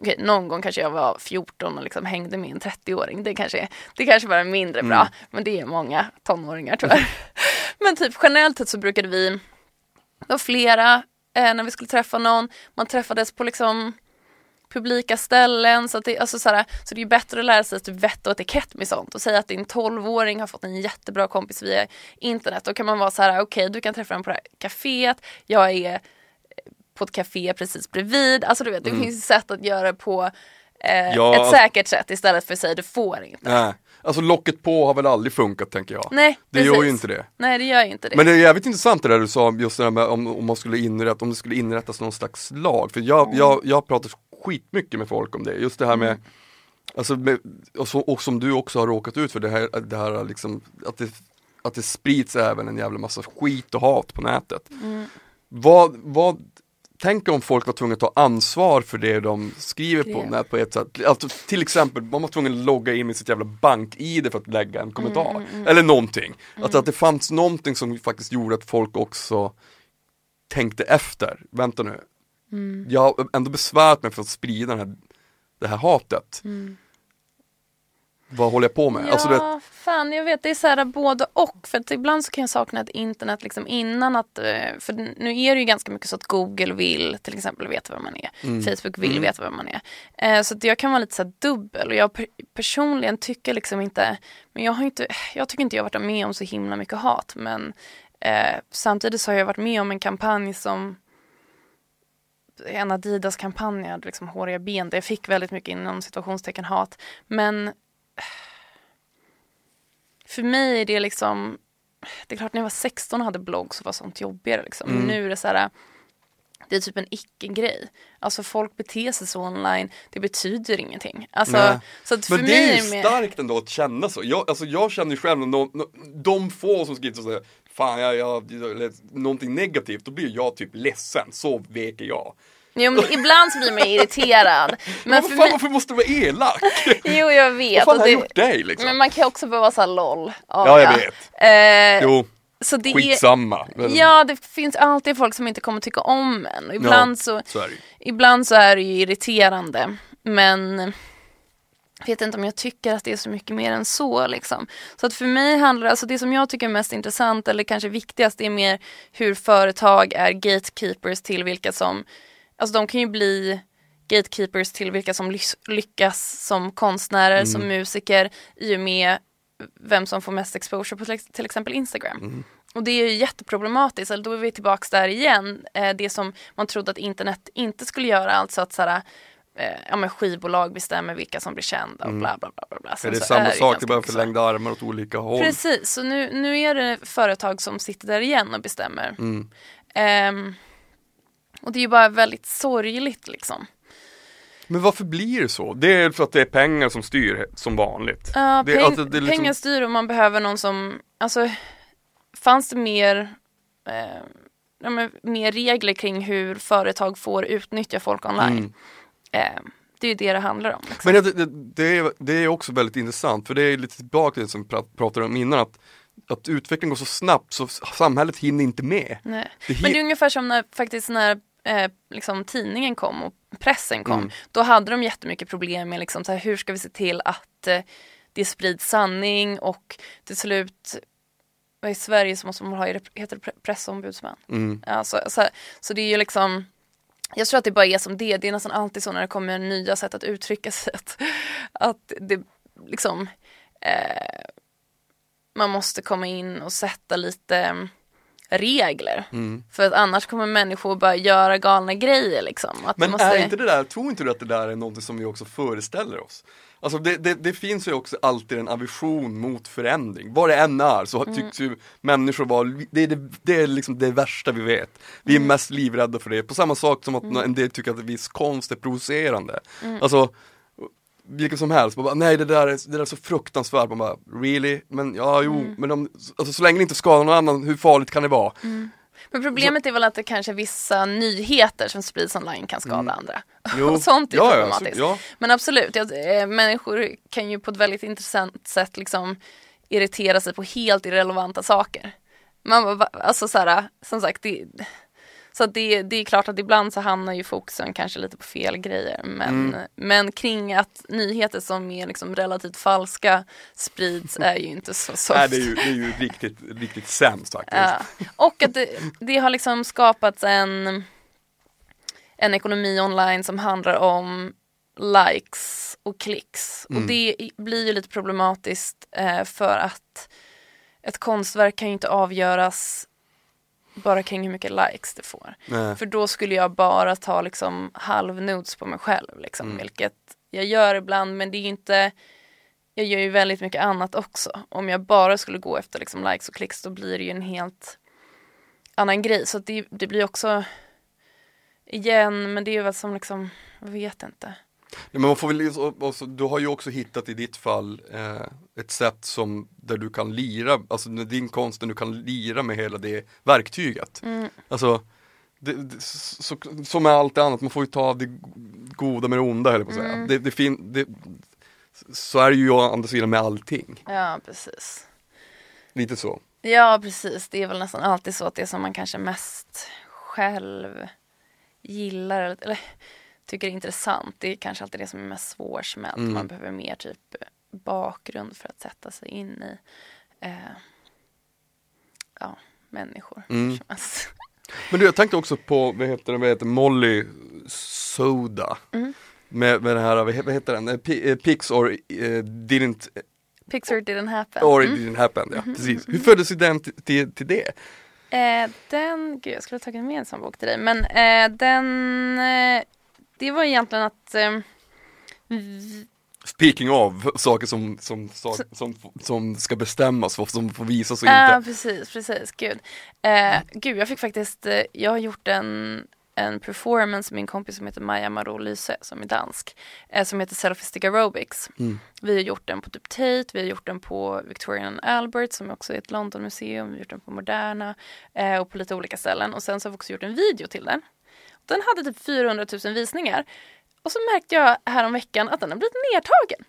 Speaker 4: Okej, någon gång kanske jag var 14 och liksom hängde med en 30-åring. Det kanske, det kanske var mindre bra. Men det är många tonåringar tyvärr. men typ generellt sett så brukade vi det var flera eh, när vi skulle träffa någon. Man träffades på liksom publika ställen. Så, att det, alltså så, här, så det är bättre att lära sig typ vett och etikett med sånt. Och säga att din 12-åring har fått en jättebra kompis via internet. Då kan man vara så här, okej du kan träffa den på det här kaféet. Jag är på ett café precis bredvid. Alltså du vet, det finns sätt att göra på eh,
Speaker 3: Ja,
Speaker 4: ett
Speaker 3: alltså-
Speaker 4: säkert sätt istället för att säga du får inte.
Speaker 3: Nej. Alltså locket på har väl aldrig funkat tänker jag.
Speaker 4: Nej,
Speaker 3: det gör ju
Speaker 4: precis.
Speaker 3: inte det.
Speaker 4: Nej, det gör ju inte det.
Speaker 3: Men det är jävligt intressant det där du sa just det där med om, om man skulle inrätta, om det skulle inrättas någon slags lag. För jag,
Speaker 4: Mm.
Speaker 3: jag, jag pratar skitmycket med folk om det, just det här med Alltså med, och, så, och som du också har råkat ut för det här, det här liksom, att det, att det sprids även en jävla massa skit och hat på nätet.
Speaker 4: Mm.
Speaker 3: vad, vad Tänk om folk var tvungna att ta ansvar för det de skriver på, när på ett sätt. Alltså, till exempel, man var tvungen att logga in med sitt jävla bank-id för att lägga en kommentar. Eller någonting. Alltså att det fanns någonting som faktiskt gjorde att folk också tänkte efter. Vänta nu. Jag har ändå besvärat mig för att sprida den här, det här hatet. Vad håller jag på med?
Speaker 4: Ja,
Speaker 3: Alltså, det,
Speaker 4: fan jag vet det är så här både och. För att ibland så kan jag sakna ett internet liksom innan att, eh, för nu är det ju ganska mycket så att Google vill till exempel veta vem man är.
Speaker 3: Mm.
Speaker 4: Facebook vill veta vem man är. Eh, så jag kan vara lite så här dubbel och jag per- personligen tycker liksom inte, men jag har inte, jag tycker inte jag varit med om så himla mycket hat. Men eh, samtidigt så har jag varit med om en kampanj som en Adidas-kampanj, jag hade liksom håriga ben där jag fick väldigt mycket inom situationstecken hat. Men för mig är det liksom, det är klart när jag var 16 och hade blogg så var sånt jobbigare liksom.
Speaker 3: Mm.
Speaker 4: Nu är det så här, det är typ en icke-grej. Alltså folk beter sig så online, det betyder ingenting. Alltså,
Speaker 3: Nej.
Speaker 4: så att för
Speaker 3: Men det
Speaker 4: mig
Speaker 3: är ju
Speaker 4: mer-
Speaker 3: starkt ändå att känna så. Jag, alltså jag känner ju själv, de, de få som skriver så säger Fan, jag, jag, eller någonting negativt, då blir jag typ ledsen. Så vek är jag.
Speaker 4: Jo, men ibland så blir man irriterad. Men
Speaker 3: Men
Speaker 4: för
Speaker 3: fan,
Speaker 4: mig,
Speaker 3: varför måste du vara elak?
Speaker 4: jo jag
Speaker 3: Vad
Speaker 4: vet.
Speaker 3: fan
Speaker 4: och
Speaker 3: har
Speaker 4: det,
Speaker 3: gjort dig liksom?
Speaker 4: men man kan ju också behöva vara såhär LOL.
Speaker 3: Ja, jag vet.
Speaker 4: Eh,
Speaker 3: Jo,
Speaker 4: så det är,
Speaker 3: skitsamma. Men-
Speaker 4: Ja, det finns alltid folk som inte kommer tycka om en. Ibland,
Speaker 3: Ja,
Speaker 4: så,
Speaker 3: så är det
Speaker 4: ibland så är det ju irriterande. Men jag vet inte om jag tycker att det är så mycket mer än så. Liksom. Så att för mig handlar alltså det som jag tycker är mest intressant eller kanske viktigast är mer hur företag är gatekeepers till vilka som, alltså de kan ju bli gatekeepers till vilka som lyckas som konstnärer, som musiker i och med vem som får mest exposure på till, ex- till exempel Instagram. Och det är ju jätteproblematiskt, eller då är vi tillbaks där igen, eh, det som man trodde att internet inte skulle göra, alltså att såhär, eh, ja, men skivbolag bestämmer vilka som blir kända och bla bla bla. bla, bla.
Speaker 3: Är det samma
Speaker 4: det
Speaker 3: sak, det bara förlängda armar åt olika håll?
Speaker 4: Precis, så nu, nu är det företag som sitter där igen och bestämmer.
Speaker 3: Mm.
Speaker 4: Ehm, och det är ju bara väldigt sorgligt liksom.
Speaker 3: Men varför blir det så? Det är för att det är pengar som styr som vanligt.
Speaker 4: Ja,
Speaker 3: det,
Speaker 4: peng-
Speaker 3: alltså, liksom-
Speaker 4: Pengar styr och man behöver någon som, alltså fanns det mer, eh, ja, men, mer regler kring hur företag får utnyttja folk online?
Speaker 3: Mm.
Speaker 4: Eh, det är ju det det handlar om. Liksom.
Speaker 3: Men det, det, det, är, det är också väldigt intressant, för det är lite tillbaka till det som vi pra- pratade om innan, att, att utvecklingen går så snabbt så samhället hinner inte med.
Speaker 4: Nej. Men det är ungefär som när faktiskt när eh, liksom, tidningen kom och pressen kom.
Speaker 3: Mm.
Speaker 4: Då hade de jättemycket problem med liksom, så här, hur ska vi se till att eh, det sprids sanning och till slut i Sverige så måste man ha, heter det pre- pressombudsman?
Speaker 3: Mm.
Speaker 4: Alltså, så, så det är ju liksom jag tror att det bara är som det, det är nästan alltid så när det kommer nya sätt att uttrycka sig att, att det liksom eh, man måste komma in och sätta lite regler.
Speaker 3: Mm.
Speaker 4: För att annars kommer människor bara göra galna grejer liksom. Att
Speaker 3: Men
Speaker 4: måste...
Speaker 3: är inte det där, tror inte du att det där är något som vi också föreställer oss? Alltså det, det, det finns ju också alltid en aversion mot förändring, vad det än är så
Speaker 4: Mm.
Speaker 3: tycks ju människor vara, det är, det, det är liksom det värsta vi vet. Vi är
Speaker 4: Mm.
Speaker 3: mest livrädda för det, på samma sak som att en del tycker att viss konst är provocerande.
Speaker 4: Mm.
Speaker 3: Alltså vilka som helst, man bara, nej det där, är, det där är så fruktansvärt, man bara really? Men ja jo,
Speaker 4: Mm.
Speaker 3: men om, alltså, så länge det inte skadar någon annan, hur farligt kan det vara?
Speaker 4: Men problemet är väl att det kanske är vissa nyheter som sprids online kan skada andra.
Speaker 3: Mm. Jo.
Speaker 4: och sånt är
Speaker 3: Ja, ja,
Speaker 4: problematiskt.
Speaker 3: så- ja.
Speaker 4: Men absolut, eh, människor kan ju på ett väldigt intressant sätt liksom irritera sig på helt irrelevanta saker. Man, bara, alltså så här, som sagt, det, så det, det är klart att ibland så hamnar ju fokusen kanske lite på fel grejer. Men,
Speaker 3: Mm.
Speaker 4: men kring att nyheter som är liksom relativt falska sprids är ju inte så soft.
Speaker 3: Nej det är ju, det är ju riktigt, riktigt sämst faktiskt.
Speaker 4: Ja. Och att det, det har liksom skapats en, en ekonomi online som handlar om likes och klicks.
Speaker 3: Mm.
Speaker 4: Och det blir ju lite problematiskt eh, för att ett konstverk kan ju inte avgöras bara kring hur mycket likes det får.
Speaker 3: Nej.
Speaker 4: För då skulle jag bara ta liksom halvnudes på mig själv. Liksom,
Speaker 3: Mm.
Speaker 4: Vilket jag gör ibland men det är inte Jag gör ju väldigt mycket annat också. Om jag bara skulle gå efter liksom likes och klicks då blir det ju en helt annan grej. Så det, det blir också Igen men det är väl som liksom Jag vet inte.
Speaker 3: Ja, men man får väl, också, du har ju också hittat i ditt fall eh, ett sätt som där du kan lira, alltså din konst, där du kan lira med hela det verktyget.
Speaker 4: Mm.
Speaker 3: Alltså, det, det, så, som med allt annat, man får ju ta det goda med det onda höll jag på att säga.
Speaker 4: Mm.
Speaker 3: Det, det fin, det, så är det ju å andra sidan med allting.
Speaker 4: Ja, precis.
Speaker 3: Lite så.
Speaker 4: Ja, precis. Det är väl nästan alltid så att det som man kanske mest själv gillar eller tycker är intressant, det är kanske alltid det som är mest svårsmält.
Speaker 3: Mm.
Speaker 4: Man behöver mer typ bakgrund för att sätta sig in i eh, ja, människor.
Speaker 3: Mm. Men du jag tänkte också på, vad heter det, vad heter Molly Soda.
Speaker 4: Mm.
Speaker 3: Med, med den här, vad he- vad heter den, Eh, P- eh, Pix or eh, didn't,
Speaker 4: Pixar didn't happen.
Speaker 3: or it
Speaker 4: Mm.
Speaker 3: didn't happen, ja precis. Hur föddes den till, till det?
Speaker 4: Eh, den, gud jag skulle ha tagit med en sån bok till dig, men eh, den, eh, det var egentligen att eh,
Speaker 3: Speaking of saker som, som, som, som, som ska bestämmas, vad som får visas och
Speaker 4: Ja,
Speaker 3: inte.
Speaker 4: precis, precis. Gud. Eh, gud, jag fick faktiskt, eh, jag har gjort en, en performance med min kompis som heter Maja Marot Lyse, som är dansk, eh, som heter Selfistic Aerobics.
Speaker 3: Mm.
Speaker 4: Vi har gjort den på typ Tate, vi har gjort den på Victoria and Albert som också är ett Londonmuseum, vi har gjort den på Moderna eh, och på lite olika ställen. Och sen så har vi också gjort en video till den. Den hade typ 400 000 visningar. Och så märkte jag häromveckan att den har blivit nedtagen.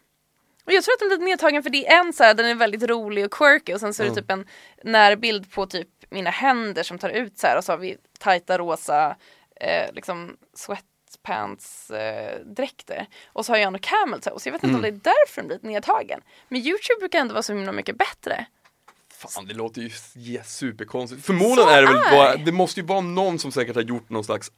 Speaker 4: Och jag tror att den blivit nedtagen för det är en så här, den är väldigt rolig och quirky och sen så är det typ en närbild på typ mina händer som tar ut så här och så har vi tajta rosa eh, liksom sweatpants eh, dräkter. Och så har jag en camel toe, så jag vet inte om det är därför den blivit nedtagen. Men Youtube brukar ändå vara så himla mycket bättre.
Speaker 3: Fan det låter ju superkonstigt. Förmodligen
Speaker 4: Så
Speaker 3: är det väl bara,
Speaker 4: det
Speaker 3: måste ju vara någon som säkert har gjort någon slags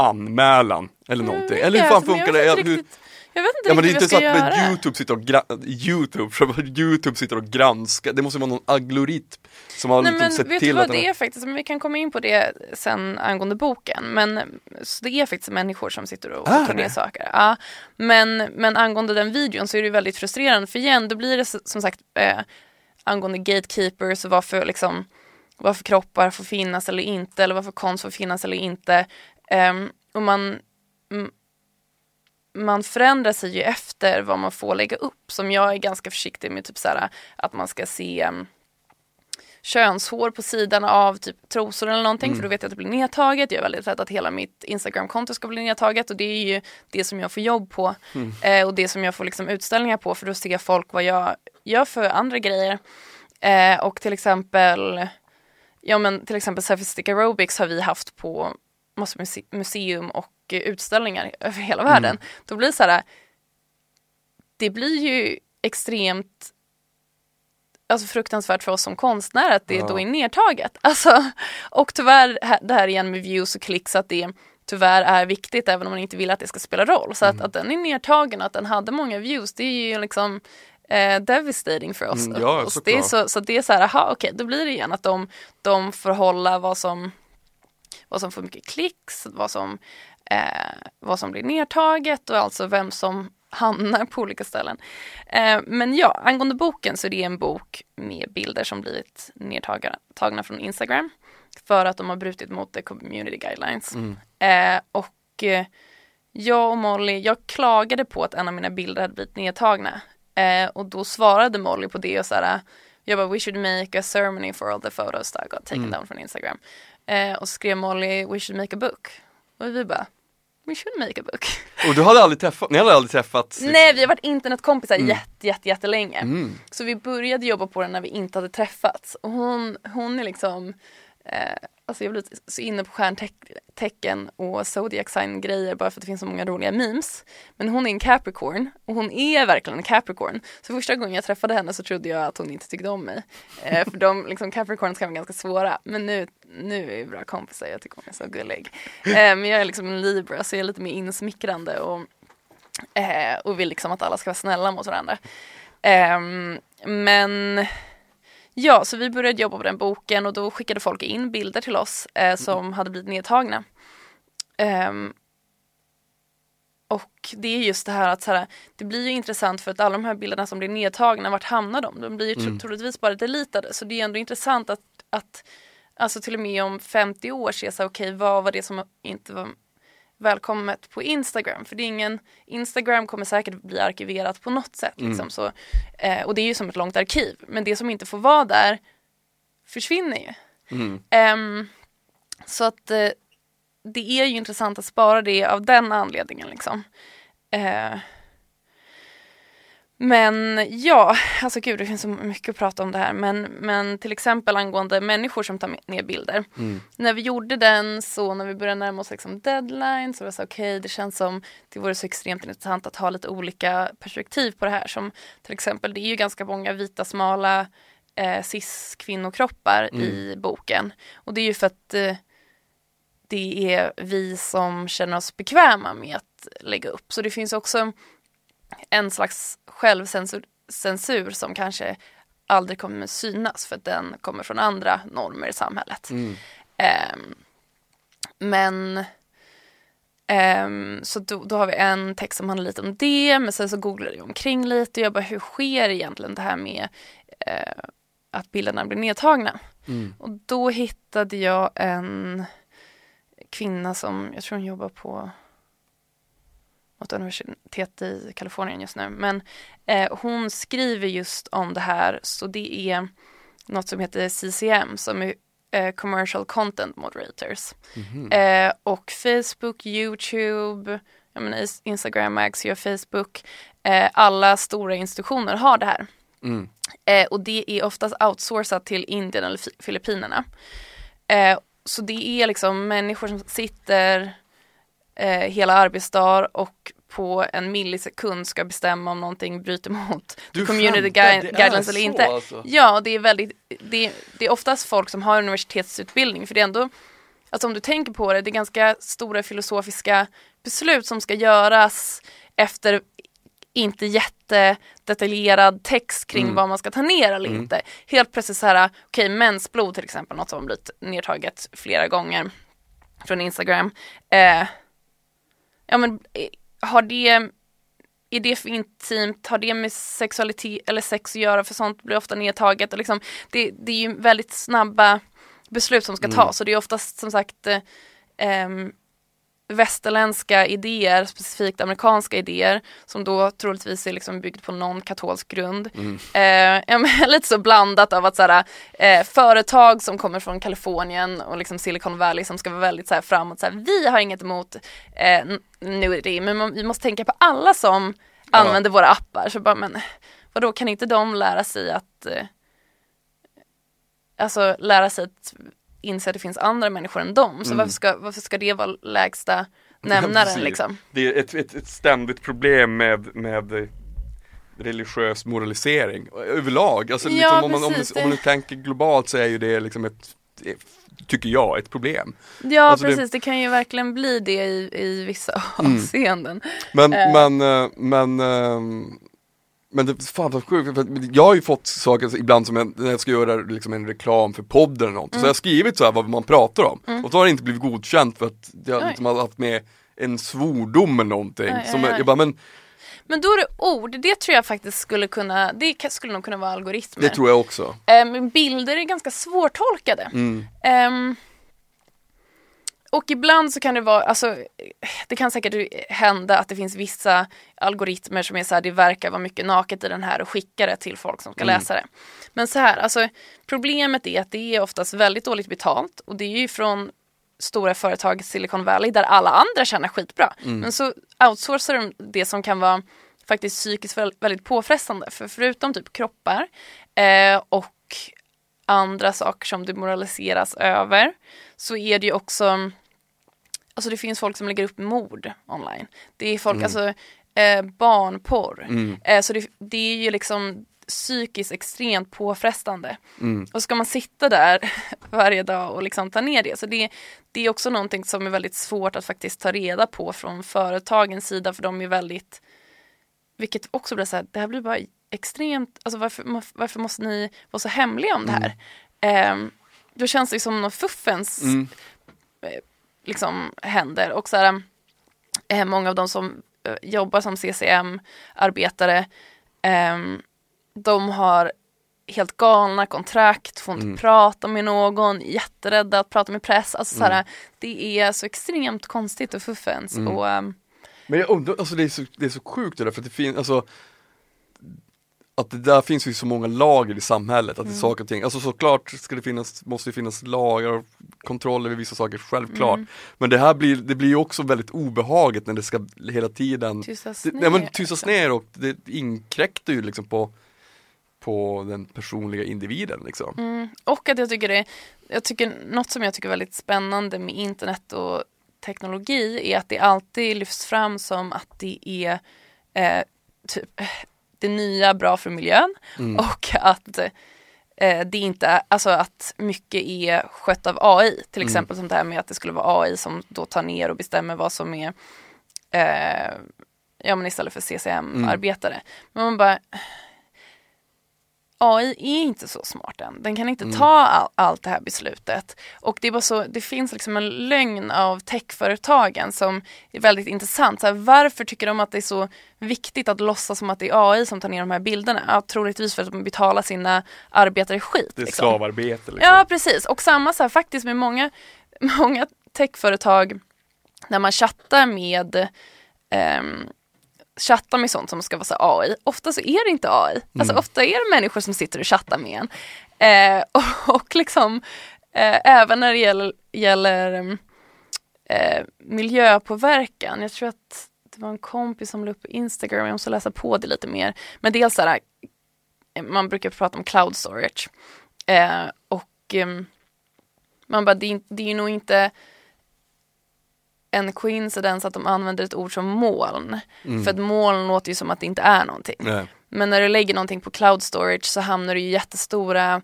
Speaker 3: anmälan eller någonting.
Speaker 4: Mm,
Speaker 3: Eller hur fan funkar
Speaker 4: jag
Speaker 3: det? Hur-
Speaker 4: riktigt- Jag vet inte
Speaker 3: Ja men det är inte så
Speaker 4: jag
Speaker 3: att
Speaker 4: göra.
Speaker 3: Youtube sitter och Youtube, Youtube sitter och granskar, det måste vara någon algoritm som har
Speaker 4: Nej
Speaker 3: liksom
Speaker 4: men
Speaker 3: sett
Speaker 4: vet du vad
Speaker 3: att
Speaker 4: det är faktiskt, men vi kan komma in på det sen angående boken. Men så det är faktiskt människor som sitter och
Speaker 3: Är
Speaker 4: tar
Speaker 3: det?
Speaker 4: saker. Ja, men, men angående den videon så är det väldigt frustrerande för igen då blir det som sagt eh, angående gatekeepers och varför liksom varför kroppar får finnas eller inte eller varför konst får finnas eller inte. Ehm, och man, man förändrar sig ju efter vad man får lägga upp. Som jag är ganska försiktig med typ så här, att man ska se em, könshår på sidan av typ trosor eller någonting för då vet jag att det blir nedtaget. Jag är väldigt rädd att hela mitt Instagram-konto ska bli nedtaget och det är ju det som jag får jobb på eh, och det som jag får liksom utställningar på för då ser folk vad jag gör för andra grejer. Eh, och till exempel Ja men till exempel Sophistic Aerobics har vi haft på muse- museum och eh, utställningar över hela världen. Då blir det så här Det blir ju extremt alltså fruktansvärt för oss som konstnärer att det
Speaker 3: Ja.
Speaker 4: då är nedtaget. Alltså, och tyvärr, det här igen med views och klicks, att det tyvärr är viktigt även om man inte vill att det ska spela roll. Så att, att den är nedtagen och att den hade många views, det är ju liksom eh, devastating för oss.
Speaker 3: Mm, ja, såklart.
Speaker 4: det är så, så det är så här, aha, okej, då blir det igen att de, de får hålla vad som, vad som får mycket klicks, vad som, eh, vad som blir nedtaget och alltså vem som hamnar på olika ställen. Eh, men ja, angående boken så är det en bok med bilder som blivit nedtagna tagna från Instagram för att de har brutit mot the community guidelines. Eh, och eh, jag och Molly, jag klagade på att en av mina bilder hade blivit nedtagna eh, och då svarade Molly på det och så här, jag bara we should make a ceremony for all the photos that got taken down från Instagram. Eh, och så skrev Molly we should make a book. Och vi bara we should make a book.
Speaker 3: Och du hade aldrig träffat, ni hade aldrig träffats?
Speaker 4: Nej, vi har varit internetkompisar jätte, jätte, jättelänge.
Speaker 3: Mm.
Speaker 4: Så vi började jobba på den när vi inte hade träffats. Och hon, hon är liksom, eh, alltså jag blir så inne på stjärntecken och zodiac sign grejer bara för att det finns så många roliga memes. Men hon är en Capricorn och hon är verkligen en Capricorn. Så första gången jag träffade henne så trodde jag att hon inte tyckte om mig. Eh, för de liksom, Capricorns kan vara ganska svåra. Men nu, nu är vi bra kompisar, jag tycker hon är så gullig. Eh, men jag är liksom en Libra så jag är lite mer insmickrande och Eh, och vill liksom att alla ska vara snälla mot varandra. Ehm, men ja, så vi började jobba på den boken och då skickade folk in bilder till oss eh, som hade blivit nedtagna. Ehm, och det är just det här att så här, det blir ju intressant för att alla de här bilderna som blir nedtagna, vart hamnar de? De blir ju tro- troligtvis bara deletade. Så det är ändå intressant att, att alltså till och med om 50 år se så okej vad var det som inte var välkommet på Instagram. För det är ingen, Instagram kommer säkert bli arkiverat på något sätt. Liksom, så, eh, och det är ju som ett långt arkiv. Men det som inte får vara där försvinner ju.
Speaker 3: Mm.
Speaker 4: Ehm, så att eh, det är ju intressant att spara det av den anledningen liksom. Eh, men ja, alltså gud det finns så mycket att prata om det här. Men, men till exempel angående människor som tar ner bilder.
Speaker 3: Mm.
Speaker 4: När vi gjorde den så när vi började närma oss liksom deadline så var det så okej okay, det känns som det vore så extremt intressant att ha lite olika perspektiv på det här. Som till exempel det är ju ganska många vita smala eh, cis-kvinnokroppar
Speaker 3: Mm.
Speaker 4: i boken. Och det är ju för att eh, det är vi som känner oss bekväma med att lägga upp. Så det finns också en slags självcensur censur som kanske aldrig kommer synas för att den kommer från andra normer i samhället.
Speaker 3: Mm.
Speaker 4: Ehm, men ehm, så då, då har vi en text som handlar lite om det men sen så googlade jag omkring lite och jag bara hur sker egentligen det här med eh, att bilderna blir nedtagna?
Speaker 3: Mm.
Speaker 4: Och då hittade jag en kvinna som, jag tror hon jobbar på något universitet i Kalifornien just nu. Men eh, hon skriver just om det här så det är något som heter CCM som är eh, Commercial Content Moderators.
Speaker 3: Mhm.
Speaker 4: Eh, och Facebook, YouTube, jag menar, Instagram, Axio, Facebook, eh, alla stora institutioner har det här.
Speaker 3: Mm.
Speaker 4: Eh, och det är oftast outsourcat till Indien eller Fi- Filippinerna. Eh, så det är liksom människor som sitter eh, hela arbetsdagar och på en millisekund ska bestämma om någonting bryter mot
Speaker 3: Du
Speaker 4: community
Speaker 3: skämtar,
Speaker 4: gui- guidelines eller inte.
Speaker 3: alltså?
Speaker 4: Ja, det är väldigt, det, det är oftast folk som har universitetsutbildning för det är ändå, alltså om du tänker på det, det är ganska stora filosofiska beslut som ska göras efter inte jättedetaljerad text kring
Speaker 3: Mm.
Speaker 4: vad man ska ta ner eller
Speaker 3: Mm.
Speaker 4: inte. Helt plötsligt så här, okej mensblod till exempel, något som har blivit nedtaget flera gånger från Instagram. Eh, ja men eh, har det, är det för intimt, har det med sexualitet eller sex att göra för sånt blir ofta nedtaget och liksom det, det är ju väldigt snabba beslut som ska
Speaker 3: Mm.
Speaker 4: tas och det är oftast som sagt eh, ehm, västerländska idéer, specifikt amerikanska idéer som då troligtvis är liksom byggt på någon katolsk grund.
Speaker 3: Mm.
Speaker 4: Eh, lite så blandat av att såhär, eh, företag som kommer från Kalifornien och liksom Silicon Valley som ska vara väldigt såhär framåt, såhär, vi har inget emot eh, n- nudity men man, vi måste tänka på alla som
Speaker 3: Ja.
Speaker 4: använder våra appar. Så bara, men vadå, kan inte de lära sig att eh, alltså lära sig att inse att det finns andra människor än dem. Så
Speaker 3: Mm.
Speaker 4: varför, ska, varför ska det vara lägsta nämnaren
Speaker 3: Precis.
Speaker 4: liksom?
Speaker 3: Det är ett, ett, ett ständigt problem med, med religiös moralisering överlag. Alltså,
Speaker 4: Ja,
Speaker 3: liksom, om, man, om, du, om
Speaker 4: det-
Speaker 3: du tänker globalt så är ju det liksom ett, det- tycker jag, ett problem.
Speaker 4: Ja
Speaker 3: Alltså det-
Speaker 4: precis, det... kan ju verkligen bli det i, i vissa
Speaker 3: Mm.
Speaker 4: avseenden.
Speaker 3: Men,
Speaker 4: Eh.
Speaker 3: men, eh, men, ehm, men det, fan vad sjukt, för jag har ju fått saker ibland som jag, när jag ska göra liksom en reklam för podden eller något, så
Speaker 4: Mm.
Speaker 3: jag har skrivit så här vad man pratar om. Och så har det inte blivit godkänt för att jag liksom har haft med en svordom eller någonting.
Speaker 4: Oj,
Speaker 3: som jag,
Speaker 4: oj.
Speaker 3: jag bara, men
Speaker 4: Men då är det ord, det tror jag faktiskt skulle kunna, det skulle nog kunna vara algoritmer.
Speaker 3: det tror jag också.
Speaker 4: Eh, Men bilder är ganska svårtolkade.
Speaker 3: Mm.
Speaker 4: Ehm, och ibland så kan det vara, alltså det kan säkert hända att det finns vissa algoritmer som är så här, det verkar vara mycket naket i den här och skickar det till folk som ska
Speaker 3: Mm.
Speaker 4: läsa det. Men så här, alltså problemet är att det är oftast väldigt dåligt betalt och det är ju från stora företag i Silicon Valley där alla andra tjänar skitbra. Men så outsourcar de det som kan vara faktiskt psykiskt väl- väldigt påfrestande. För förutom typ kroppar eh, och andra saker som det moraliseras över så är det ju också Alltså det finns folk som lägger upp mord online. Det är folk, alltså eh, barnporr.
Speaker 3: Mm.
Speaker 4: Eh, så det, det är ju liksom psykiskt extremt påfrestande.
Speaker 3: Mm.
Speaker 4: Och ska man sitta där varje dag och liksom ta ner det. Så det, det är också någonting som är väldigt svårt att faktiskt ta reda på från företagens sida för de är väldigt vilket också blir så här, det här blir bara extremt, alltså varför, varför måste ni vara så hemliga om det här? Ehm, då känns det som något fuffens
Speaker 3: Mm.
Speaker 4: Liksom händer och så här, eh, många av de som eh, jobbar som CCM-arbetare ehm, de har helt galna kontrakt, får inte
Speaker 3: Mm.
Speaker 4: prata med någon, jätterädda att prata med press. Alltså, så här,
Speaker 3: Mm.
Speaker 4: Det är så extremt konstigt och fuffens.
Speaker 3: Mm.
Speaker 4: Och, ehm,
Speaker 3: Men jag undrar, alltså det är så, det är så sjukt det där för att det finns, alltså att det där finns ju så många lager i samhället, att det är
Speaker 4: Mm.
Speaker 3: saker och ting, alltså såklart ska det finnas, måste det finnas lagar och kontroll över vissa saker, självklart.
Speaker 4: Mm.
Speaker 3: Men det här blir, det blir ju också väldigt obehagligt när det ska hela tiden
Speaker 4: Tystas
Speaker 3: det,
Speaker 4: ner.
Speaker 3: nej, men tystas
Speaker 4: alltså.
Speaker 3: ner och det inkräktar ju liksom på på den personliga individen liksom.
Speaker 4: Mm. Och att jag tycker det, jag tycker något som jag tycker är väldigt spännande med internet och teknologi är att det alltid lyfts fram som att det är eh, typ, det nya bra för miljön och att eh, det inte är, alltså att mycket är skött av AI. Till exempel som det här med att det skulle vara AI som då tar ner och bestämmer vad som är eh, ja men istället för CCM-arbetare. Men man bara AI är inte så smart än. Den kan inte ta all, allt det här beslutet. Och det är bara så, det finns liksom en lögn av techföretagen som är väldigt intressant. Så här, varför tycker de att det är så viktigt att låtsas som att det är AI som tar ner de här bilderna? Ja, troligtvis för att de betalar sina arbetare skit.
Speaker 3: Det är
Speaker 4: liksom.
Speaker 3: slavarbete liksom.
Speaker 4: Ja precis och samma så här, faktiskt med många, många techföretag när man chattar med ehm, chattar med sånt som ska vara så AI, ofta så är det inte AI. Alltså ofta är det människor som sitter och chattar med en. Eh, och, och liksom eh, även när det gäller, gäller ehm, eh, miljöpåverkan, jag tror att det var en kompis som la upp på Instagram, jag måste läsa på det lite mer. Men dels så här, man brukar prata om cloud storage. Eh, och ehm, man bara, det, det är nog inte en coincidence att de använder ett ord som moln. För att moln låter ju som att det inte är någonting.
Speaker 3: Nej.
Speaker 4: Men när du lägger någonting på cloud storage så hamnar det ju jättestora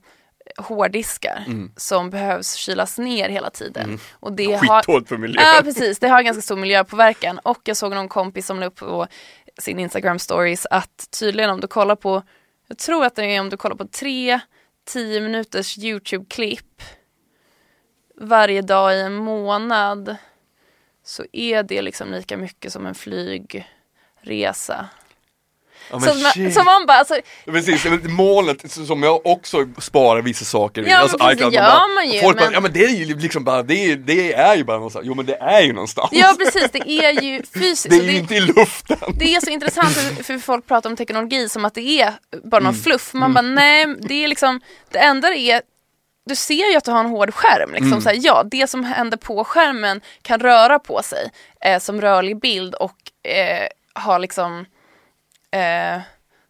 Speaker 4: hårddiskar som behövs kylas ner hela tiden. Och det har,
Speaker 3: för miljön.
Speaker 4: Ja precis, det har ganska stor miljöpåverkan och jag såg någon kompis som la upp på sin Instagram stories att tydligen om du kollar på, jag tror att det är om du kollar på tre 10 minuters YouTube-klipp varje dag i en månad så är det liksom lika mycket som en flygresa.
Speaker 3: Ja,
Speaker 4: Så,
Speaker 3: men
Speaker 4: man, så man bara, alltså,
Speaker 3: Precis, målet som jag också sparar vissa saker i. Alltså,
Speaker 4: Ja, men precis, det gör man ju,
Speaker 3: Folk bara,
Speaker 4: men-
Speaker 3: ja men det är ju liksom bara, det är, det är ju bara någonstans. Jo men det är ju någonstans.
Speaker 4: ja precis, det är ju fysiskt.
Speaker 3: det är ju inte i luften.
Speaker 4: det är så intressant för, för folk pratar om teknologi som att det är bara
Speaker 3: Mm.
Speaker 4: någon fluff. Man bara nej, det är liksom, det enda det är du ser ju att du har en hård skärm. Liksom.
Speaker 3: Mm.
Speaker 4: Så här, ja, det som händer på skärmen kan röra på sig eh, som rörlig bild och eh, ha liksom eh,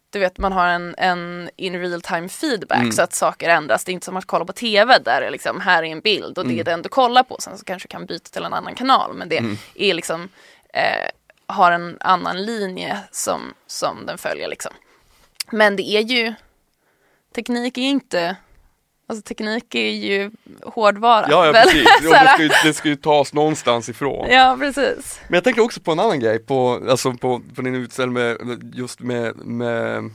Speaker 4: du vet man har en, en in real time feedback
Speaker 3: Mm.
Speaker 4: så att saker ändras. Det är inte som att kolla på TV där det är liksom, här är en bild och
Speaker 3: Mm.
Speaker 4: det är den du kollar på. Sen så kanske du kan byta till en annan kanal men det
Speaker 3: Mm.
Speaker 4: är liksom eh, har en annan linje som, som den följer liksom. Men det är ju teknik är inte Alltså teknik är ju hårdvara.
Speaker 3: Ja, ja precis. Jo, det, ska ju, det ska ju tas någonstans ifrån.
Speaker 4: Ja precis.
Speaker 3: Men jag tänker också på en annan grej, på, alltså på, på din utställning med, just med, med,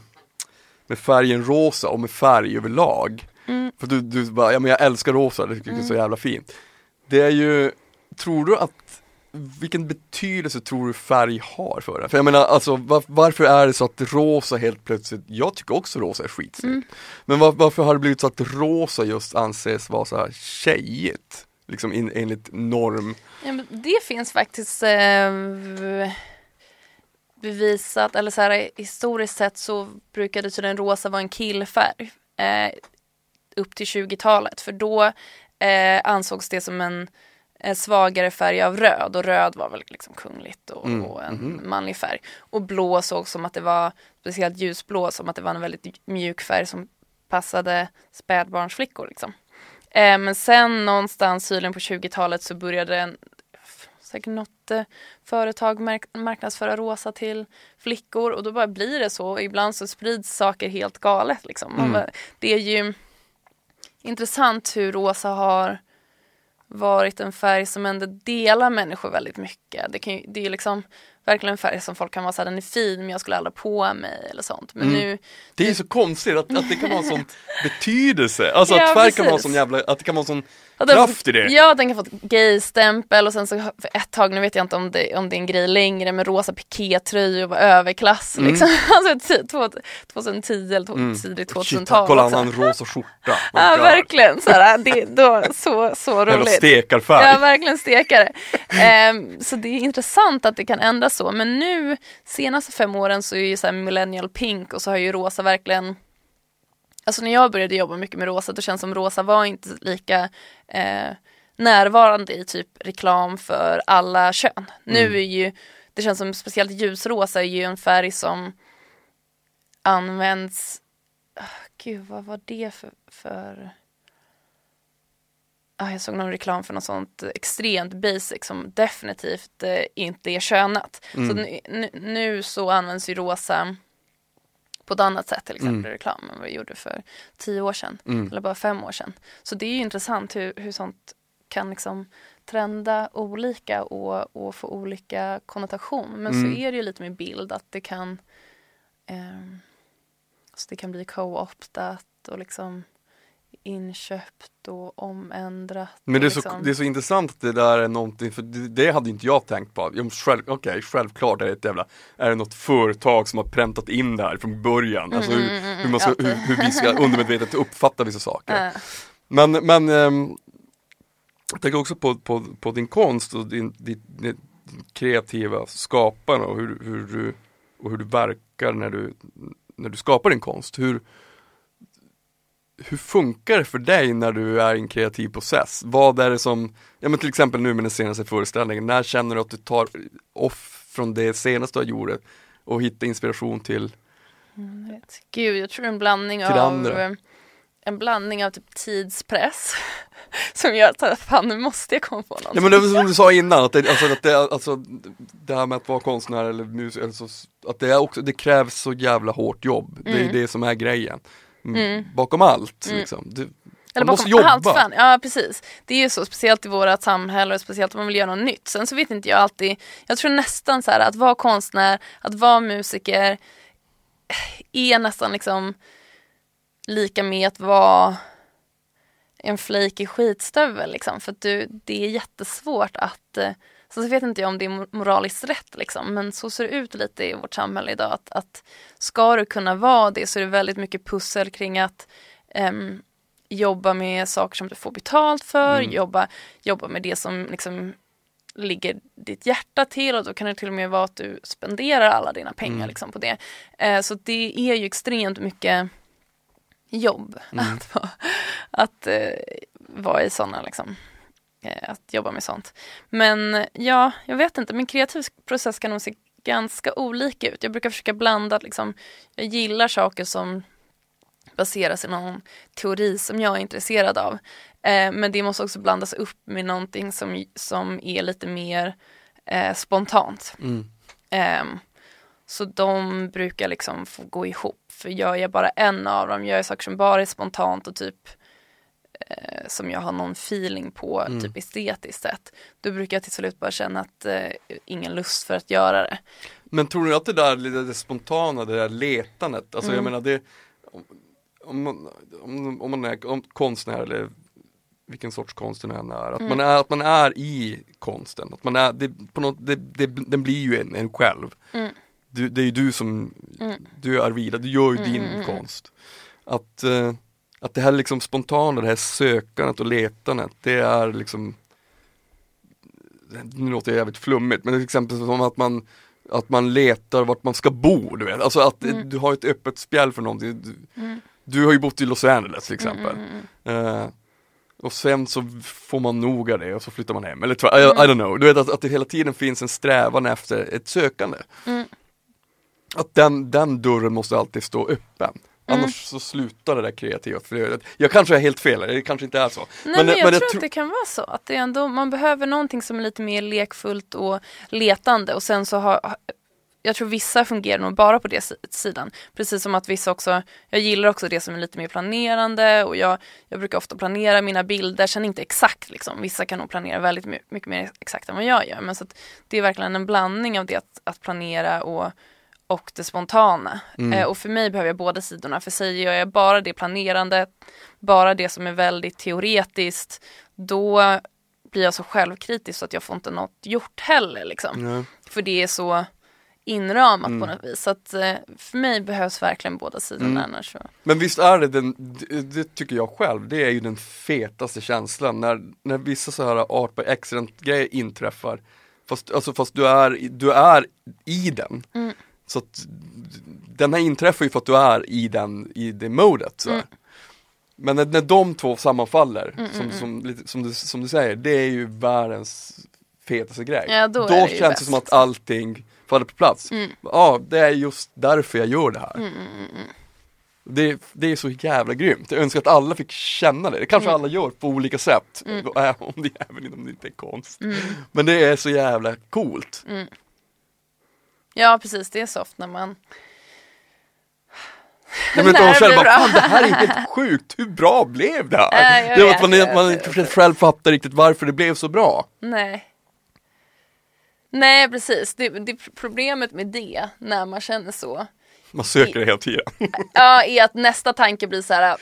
Speaker 3: med färgen rosa och med färg överlag.
Speaker 4: Mm.
Speaker 3: För du, du bara, ja men jag älskar rosa, det tycker jag är så jävla fint. Det är ju, tror du att, vilken betydelse tror du färg har för det? För jag menar alltså var, varför är det så att rosa helt plötsligt, jag tycker också rosa är skitsnyggt.
Speaker 4: Mm.
Speaker 3: Men var, varför har det blivit så att rosa just anses vara så här tjejigt? Liksom in, enligt norm.
Speaker 4: Ja, men det finns faktiskt eh, bevisat, eller så här, historiskt sett så brukade tydligen rosa vara en killfärg eh, upp till 20-talet för då eh, ansågs det som en, en svagare färg av röd och röd var väl liksom kungligt och,
Speaker 3: Mm,
Speaker 4: och en
Speaker 3: mhm.
Speaker 4: manlig färg. Och blå såg som att det var, speciellt ljusblå, som att det var en väldigt mjuk färg som passade spädbarnsflickor liksom. Eh, men sen någonstans tydligen på 20-talet så började en, säkert något eh, företag mark- marknadsföra rosa till flickor och då bara blir det så. Ibland så sprids saker helt galet liksom.
Speaker 3: Mm.
Speaker 4: bara, det är ju intressant hur rosa har varit en färg som ändå delar människor väldigt mycket. Det, kan ju, det är ju liksom verkligen en färg som folk kan vara såhär, den är fin men jag skulle aldrig på mig eller sånt. Men
Speaker 3: Mm.
Speaker 4: nu,
Speaker 3: Det är så konstigt att, att det kan ha en sån betydelse. Alltså
Speaker 4: Ja,
Speaker 3: att färg kan
Speaker 4: precis.
Speaker 3: sån jävla, att det kan vara sån
Speaker 4: Ja, den-
Speaker 3: kraft i det.
Speaker 4: Ja, den kan få ett gay-stämpel och sen så för ett tag, nu vet jag inte om det, om det är en grej längre, men rosa pikétröjor var överklass
Speaker 3: Mm.
Speaker 4: liksom. Alltså t- två- 2010 eller
Speaker 3: Mm.
Speaker 4: tidigt
Speaker 3: Shit,
Speaker 4: 2000-tal
Speaker 3: kolla han har en rosa skjorta. Oh
Speaker 4: Ja, verkligen. Så, här, det, då, så, så
Speaker 3: Jävla
Speaker 4: roligt.
Speaker 3: stekarfärg.
Speaker 4: Ja, verkligen stekare. Ehm, så det är intressant att det kan ändra så. Men nu, senaste fem åren så är ju så här millennial pink och så har ju rosa verkligen Alltså när jag började jobba mycket med rosa, då känns som rosa var inte lika eh, närvarande i typ reklam för alla kön. Nu är ju, det känns som speciellt ljusrosa är ju en färg som används, ah, gud vad var det för, för jag såg någon reklam för något sånt extremt basic som definitivt eh, inte är könat. Så nu, så används ju rosa på ett annat sätt till exempel i reklam än vad vi gjorde för tio år sedan. Eller bara fem år sedan. Så det är ju intressant hur, hur sånt kan liksom trenda olika och, och få olika konnotation. Men så är det ju lite med bild att det kan ehm, så det kan bli co-optat och liksom inköpt och omändrat.
Speaker 3: Men det är,
Speaker 4: och
Speaker 3: så,
Speaker 4: liksom,
Speaker 3: det är så intressant att det där är någonting, för det, det hade inte jag tänkt på. Ja, Själv, Okej, självklart är det ett jävla, är det något företag som har präntat in det här från början? Alltså hur, hur, man ska,
Speaker 4: alltid.
Speaker 3: hur, hur vi ska undermedvetet uppfatta vissa saker.
Speaker 4: äh,
Speaker 3: Men, men ehm, jag tänker också på, på, på din konst och din, din, din kreativa skapande och hur, hur, du, och hur du verkar när du, när du skapar din konst. Hur, hur funkar det för dig när du är i en kreativ process? Vad är det som, ja men till exempel nu med den senaste föreställningen, när känner du att du tar off från det senaste du gjorde och hittar inspiration till
Speaker 4: vet. Gud, jag tror en blandning av
Speaker 3: andra.
Speaker 4: eh, en blandning av typ tidspress som gör att fan nu måste jag komma på något.
Speaker 3: Ja men det var som du sa innan, att det, alltså, att det, alltså, det här med att vara konstnär eller musiker, alltså, att det, är också, det krävs så jävla hårt jobb. Det är det som är grejen. Mm. Bakom allt liksom. Du,
Speaker 4: Eller
Speaker 3: man måste jobba.
Speaker 4: allt fan. Ja precis. Det är ju så speciellt i vårat samhälle och speciellt om man vill göra något nytt. Sen så vet inte jag alltid, jag tror nästan så här att vara konstnär, att vara musiker är nästan liksom lika med att vara en flikig skitstövel liksom. För att du, det är jättesvårt att eh, så vet inte jag om det är moraliskt rätt liksom, men så ser det ut lite i vårt samhälle idag. Att, att ska du kunna vara det så är det väldigt mycket pussel kring att ehm, jobba med saker som du får betalt för, jobba, jobba med det som liksom ligger ditt hjärta till och då kan det till och med vara att du spenderar alla dina pengar liksom, på det. Eh, så det är ju extremt mycket jobb att, vara, att eh, vara i sådana liksom, att jobba med sånt. Men ja, jag vet inte, min kreativ process kan nog se ganska olika ut. Jag brukar försöka blanda, liksom, jag gillar saker som baseras i någon teori som jag är intresserad av. Eh, men det måste också blandas upp med någonting som, som är lite mer eh, spontant.
Speaker 3: Mm.
Speaker 4: Ehm, så de brukar liksom få gå ihop. För gör jag bara en av dem, gör jag saker som bara är spontant och typ eh, som jag har någon feeling på, typ estetiskt sett. Då brukar jag till slut bara känna att eh, ingen lust för att göra det.
Speaker 3: Men tror du att det där lite det spontana, det där letandet, alltså jag menar det om, om, man, om, om man är om konstnär eller vilken sorts konst det än är, att, man är, att man är i konsten, att man är, det, på något, det, det, den blir ju en, en själv. Du, det är ju du som, du är Arvida, du gör ju din konst. Att, eh, att det här liksom spontana, det här sökandet och letandet, det är liksom nu låter jag jävligt flummigt, men till exempel som att man att man letar vart man ska bo, du vet. Alltså att eh, du har ett öppet spjäll för någonting. Du, du har ju bott i Los Angeles till exempel. Eh, och sen så får man nog av det och så flyttar man hem. Eller tva- I, I don't know. Du vet att, att det hela tiden finns en strävan efter ett sökande. Att den, den dörren måste alltid stå öppen. Annars så slutar det där kreativa flödet. Jag kanske är helt fel, det kanske inte är så.
Speaker 4: Nej men, jag tror
Speaker 3: tro-
Speaker 4: att det kan vara så. Att det ändå, man behöver någonting som är lite mer lekfullt och letande och sen så har jag tror vissa fungerar nog bara på det si- sidan. Precis som att vissa också, jag gillar också det som är lite mer planerande och jag, jag brukar ofta planera mina bilder, sen inte exakt liksom. Vissa kan nog planera väldigt my- mycket mer exakt än vad jag gör. Men så det är verkligen en blandning av det att, att planera och, och det spontana. Eh, och för mig behöver jag båda sidorna. För säger jag bara det planerande, bara det som är väldigt teoretiskt, då blir jag så självkritisk så att jag får inte något gjort heller. Liksom.
Speaker 3: Ja.
Speaker 4: För det är så inramat på något vis. Så att eh, för mig behövs verkligen båda sidorna annars så.
Speaker 3: Men visst är det den, det, det tycker jag själv, det är ju den fetaste känslan när, när vissa så här art by accident grejer inträffar Fast, alltså, fast du, är, du är i den.
Speaker 4: Mm.
Speaker 3: Så att den här inträffar ju för att du är i den, i det modet. Så.
Speaker 4: Mm.
Speaker 3: Men när, när de två sammanfaller, som, som, lite- som, du, som du säger, det är ju världens fetaste grej.
Speaker 4: Ja, då
Speaker 3: då
Speaker 4: det
Speaker 3: känns
Speaker 4: bäst,
Speaker 3: det som att allting faller på plats. Ja, det är just därför jag gör det här.
Speaker 4: Mm,
Speaker 3: Det, det är så jävla grymt. Jag önskar att alla fick känna det. Det kanske
Speaker 4: Mm.
Speaker 3: alla gör på olika sätt. Om det, även om det inte är konst. Men det är så jävla coolt.
Speaker 4: Ja precis, det är soft när man
Speaker 3: Nej, men
Speaker 4: det
Speaker 3: själv bara, fan det här är helt sjukt, hur bra blev det här?
Speaker 4: Jag
Speaker 3: det
Speaker 4: vet,
Speaker 3: att man,
Speaker 4: jag
Speaker 3: man inte själv fattar riktigt varför det blev så bra.
Speaker 4: Nej. Nej precis, det, det problemet med det när man känner så
Speaker 3: Man söker det hela tiden.
Speaker 4: ja, är att nästa tanke blir så här.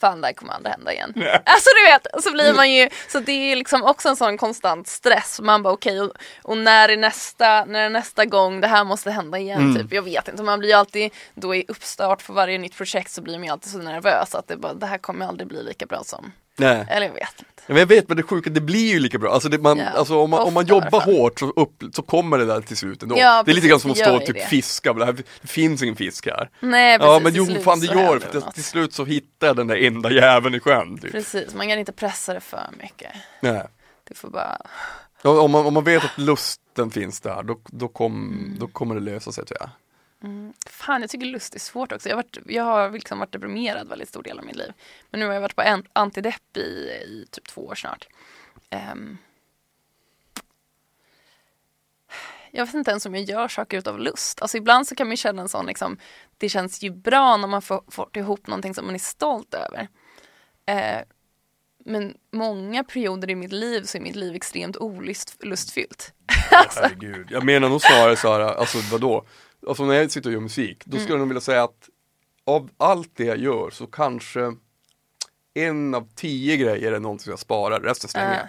Speaker 4: Fan det här kommer aldrig hända igen. Alltså du vet, så blir man ju, så det är liksom också en sån konstant stress. Man bara okej, och, och när är nästa, när är nästa gång det här måste hända igen typ. Jag vet inte, man blir ju alltid, då i uppstart för varje nytt projekt så blir man ju alltid så nervös att det bara, det här kommer aldrig bli lika bra som,
Speaker 3: Nej.
Speaker 4: eller jag vet inte.
Speaker 3: Men jag vet men det sjuka, det blir ju lika bra. Alltså, det, man,
Speaker 4: Ja,
Speaker 3: alltså om, man, om man jobbar hårt så, upp, så kommer det där till slut ändå.
Speaker 4: Ja,
Speaker 3: det är lite grann som att stå och typ
Speaker 4: det.
Speaker 3: fiska, det, här, det finns ingen fisk här.
Speaker 4: Nej precis,
Speaker 3: ja men jo fan det gör det, för till slut så hittar jag den där enda jäveln i sjön. Typ.
Speaker 4: Precis, man kan inte pressa det för mycket.
Speaker 3: Nej.
Speaker 4: Det får bara,
Speaker 3: Ja, Om man, om man vet att lusten finns där, då, då, kom,
Speaker 4: Mm.
Speaker 3: då kommer det lösa sig tror jag. Mm.
Speaker 4: fan jag tycker lust är svårt också. Jag har, varit, jag har liksom varit deprimerad väldigt stor del av mitt liv. Men nu har jag varit på en, antidepp i, i typ två år snart. Um. jag vet inte ens om jag gör saker utav lust. Alltså ibland så kan man ju känna en sån liksom, det känns ju bra när man får, får ihop någonting som man är stolt över. Eh, men många perioder i mitt liv så är mitt liv extremt olustfyllt. Alltså.
Speaker 3: Herregud. Jag menar nog snarare Sara, alltså vadå? Alltså när jag sitter och gör musik, då
Speaker 4: Mm.
Speaker 3: skulle jag nog vilja säga att av allt det jag gör så kanske en av tio grejer är någonting jag sparar, resten slänger jag.
Speaker 4: Eh,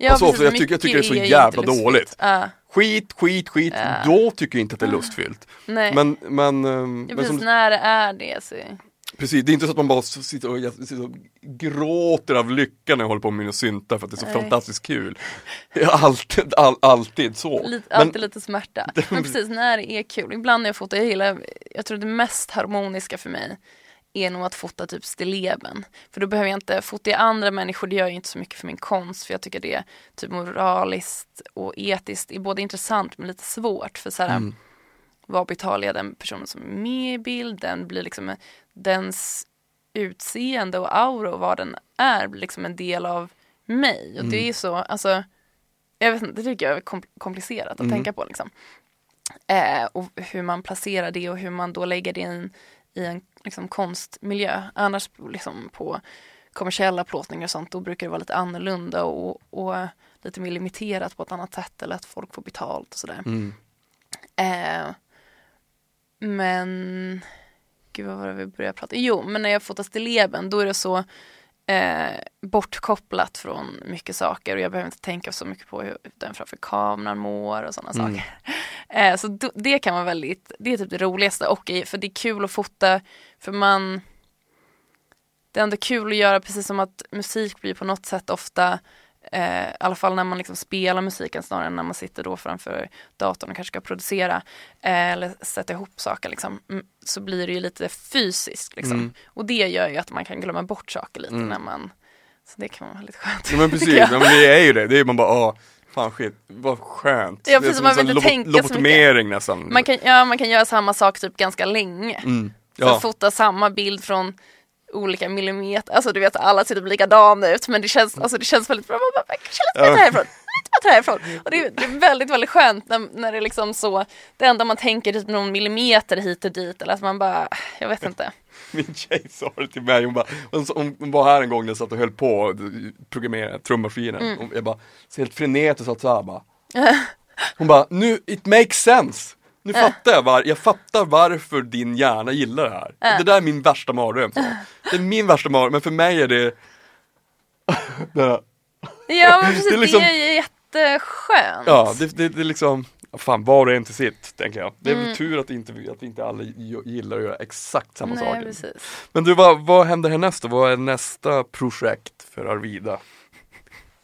Speaker 4: Ja,
Speaker 3: Alltså,
Speaker 4: precis,
Speaker 3: för jag tycker- jag tycker det är så
Speaker 4: ju
Speaker 3: jävla dåligt.
Speaker 4: Ja,
Speaker 3: Skit, skit, skit, då tycker jag inte att det är lustfyllt.
Speaker 4: nej.
Speaker 3: Men, men, ehm,
Speaker 4: ja,
Speaker 3: men
Speaker 4: precis,
Speaker 3: som,
Speaker 4: när det är det så...
Speaker 3: precis, det är inte så att man bara sitter och, sitter och gråter av lycka när jag håller på med mina syntar för att det är så
Speaker 4: Nej.
Speaker 3: fantastiskt kul. Alltid, all, alltid så.
Speaker 4: Lite,
Speaker 3: Men-
Speaker 4: alltid lite smärta. Men precis, när det är kul. Ibland när jag fotar, jag gillar, jag tror det mest harmoniska för mig är nog att fota typ stilleben. För då behöver jag inte, fotar jag andra människor, det gör jag inte så mycket för min konst. För jag tycker det är typ moraliskt och etiskt är både intressant men lite svårt. För så här, vad betalar jag den personen som är med i bilden? Blir liksom dens utseende och aura och vad den är liksom en del av mig. Och det är så, alltså jag vet inte, det tycker jag är kom- komplicerat att tänka på liksom. Eh, och hur man placerar det och hur man då lägger det i en, i en liksom, konstmiljö. Annars liksom på kommersiella plåtningar och sånt, då brukar det vara lite annorlunda och, och lite mer limiterat på ett annat sätt eller att folk får betalt och sådär.
Speaker 3: Mm.
Speaker 4: Eh, men, gud vad var det vi började prata Jo, men när jag fotar stilleben då är det så eh, bortkopplat från mycket saker och jag behöver inte tänka så mycket på hur den framför kameran mår och sådana
Speaker 3: Mm.
Speaker 4: saker. Eh, så då, det kan vara väldigt, det är typ det roligaste och för det är kul att fota för man det är ändå kul att göra precis som att musik blir på något sätt ofta eh, i alla fall när man liksom spelar musiken snarare än när man sitter då framför datorn och kanske ska producera eh, eller sätta ihop saker liksom, mm, så blir det ju lite fysiskt liksom.
Speaker 3: Mm.
Speaker 4: Och det gör ju att man kan glömma bort saker lite när man så det kan vara lite skönt.
Speaker 3: Ja, men precis, ja, men det är ju det. Det är man bara, ah, fan skit, vad skönt.
Speaker 4: Ja,
Speaker 3: det är
Speaker 4: precis,
Speaker 3: som
Speaker 4: man vill inte tänka så
Speaker 3: lobotomering nästan.
Speaker 4: Man kan, ja, man kan göra samma sak typ ganska länge.
Speaker 3: mm.
Speaker 4: Så
Speaker 3: ja.
Speaker 4: fota samma bild från olika millimeter, alltså du vet alla ser typ likadana ut men det känns, alltså, det känns väldigt bra, man bara, kanske lite bättre härifrån, lite bättre härifrån. Och det är, det är väldigt, väldigt skönt när, när det är liksom så, det enda man tänker typ någon millimeter hit och dit eller att man bara, jag vet inte.
Speaker 3: Min tjej sa det till mig, hon, bara, hon, var här en gång när jag satt och höll på och programmera trummaskinen.
Speaker 4: Mm.
Speaker 3: Jag bara, så helt frenetiskt satt så här bara. Hon bara, nu, it makes sense. Nu fattar jag, var, jag fattar varför din hjärna gillar det här. Det där är min värsta mardröm. Det är min värsta mardröm, men för mig är det det
Speaker 4: Ja men precis,
Speaker 3: Det
Speaker 4: det
Speaker 3: är liksom-
Speaker 4: är jätteskönt.
Speaker 3: Ja, det, det, det är liksom, fan var och en till sitt, tänker jag. Det är
Speaker 4: Mm.
Speaker 3: väl tur att inte, att inte alla gi- gillar att göra exakt samma
Speaker 4: Nej,
Speaker 3: saker.
Speaker 4: precis.
Speaker 3: Men du, vad, vad händer härnäst då? Vad är nästa projekt för Arvida?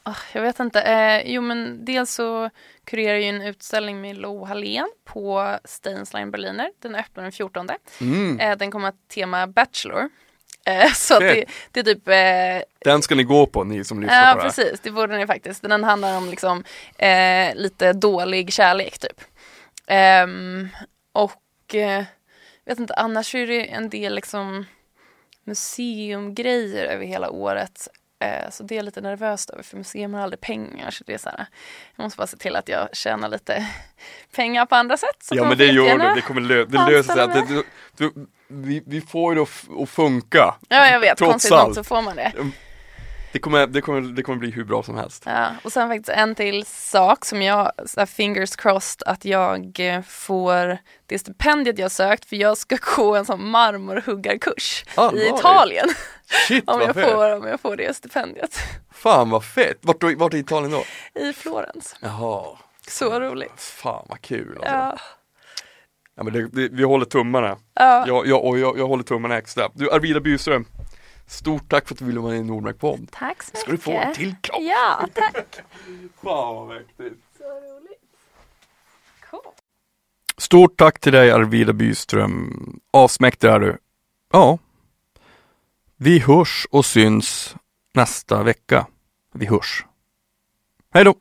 Speaker 4: Ah, jag vet inte. Eh, jo men dels så kurerar ju en utställning med Lo Hallén på Steinsline Berliner. Den öppnar den 14.
Speaker 3: Mm.
Speaker 4: Eh, den kommer att tema Bachelor. Eh, så det, det är typ eh,
Speaker 3: Den ska ni gå på ni som lyssnar
Speaker 4: Ja
Speaker 3: på det här.
Speaker 4: precis, det borde ni faktiskt. Den handlar om liksom eh, lite dålig kärlek typ. Ehm, och eh, vet inte, annars är det en del liksom museumgrejer över hela året. Eh, så det är jag lite nervöst över för museum har aldrig pengar. Så det är så här, jag måste bara se till att jag tjänar lite pengar på andra sätt.
Speaker 3: Ja men det gör
Speaker 4: jättegärna-
Speaker 3: det, kommer lö- det löser sig. Att det, du, du, vi, vi får det att, funka.
Speaker 4: Ja jag vet,
Speaker 3: Trots
Speaker 4: konstigt
Speaker 3: allt.
Speaker 4: nog så får man det.
Speaker 3: Det kommer, det, kommer, det kommer bli hur bra som helst.
Speaker 4: Ja, och sen faktiskt en till sak som jag, så fingers crossed, att jag eh, får det stipendiet jag sökt för jag ska gå en sån marmorhuggarkurs i
Speaker 3: Allvarligt?
Speaker 4: Italien.
Speaker 3: Shit
Speaker 4: Om jag, får, om jag får det stipendiet.
Speaker 3: Fan vad fett! Vart, vart i Italien då?
Speaker 4: I Florens.
Speaker 3: Jaha,
Speaker 4: Så roligt.
Speaker 3: fan vad kul alltså.
Speaker 4: Ja,
Speaker 3: Ja, men det, det, vi håller tummarna.
Speaker 4: ja.
Speaker 3: Jag, jag, och jag, jag håller tummarna extra. Du Arvida Byström, stort tack för att du ville vara med i Nordmark podd.
Speaker 4: Tack så
Speaker 3: Ska du
Speaker 4: mycket.
Speaker 3: få en till kropp?
Speaker 4: Ja, tack.
Speaker 3: Fan vad mäktigt.
Speaker 4: Så roligt. Cool.
Speaker 3: Stort tack till dig Arvida Byström. Asmäktig är du. Ja. Vi hörs och syns nästa vecka. Vi hörs. Hej då!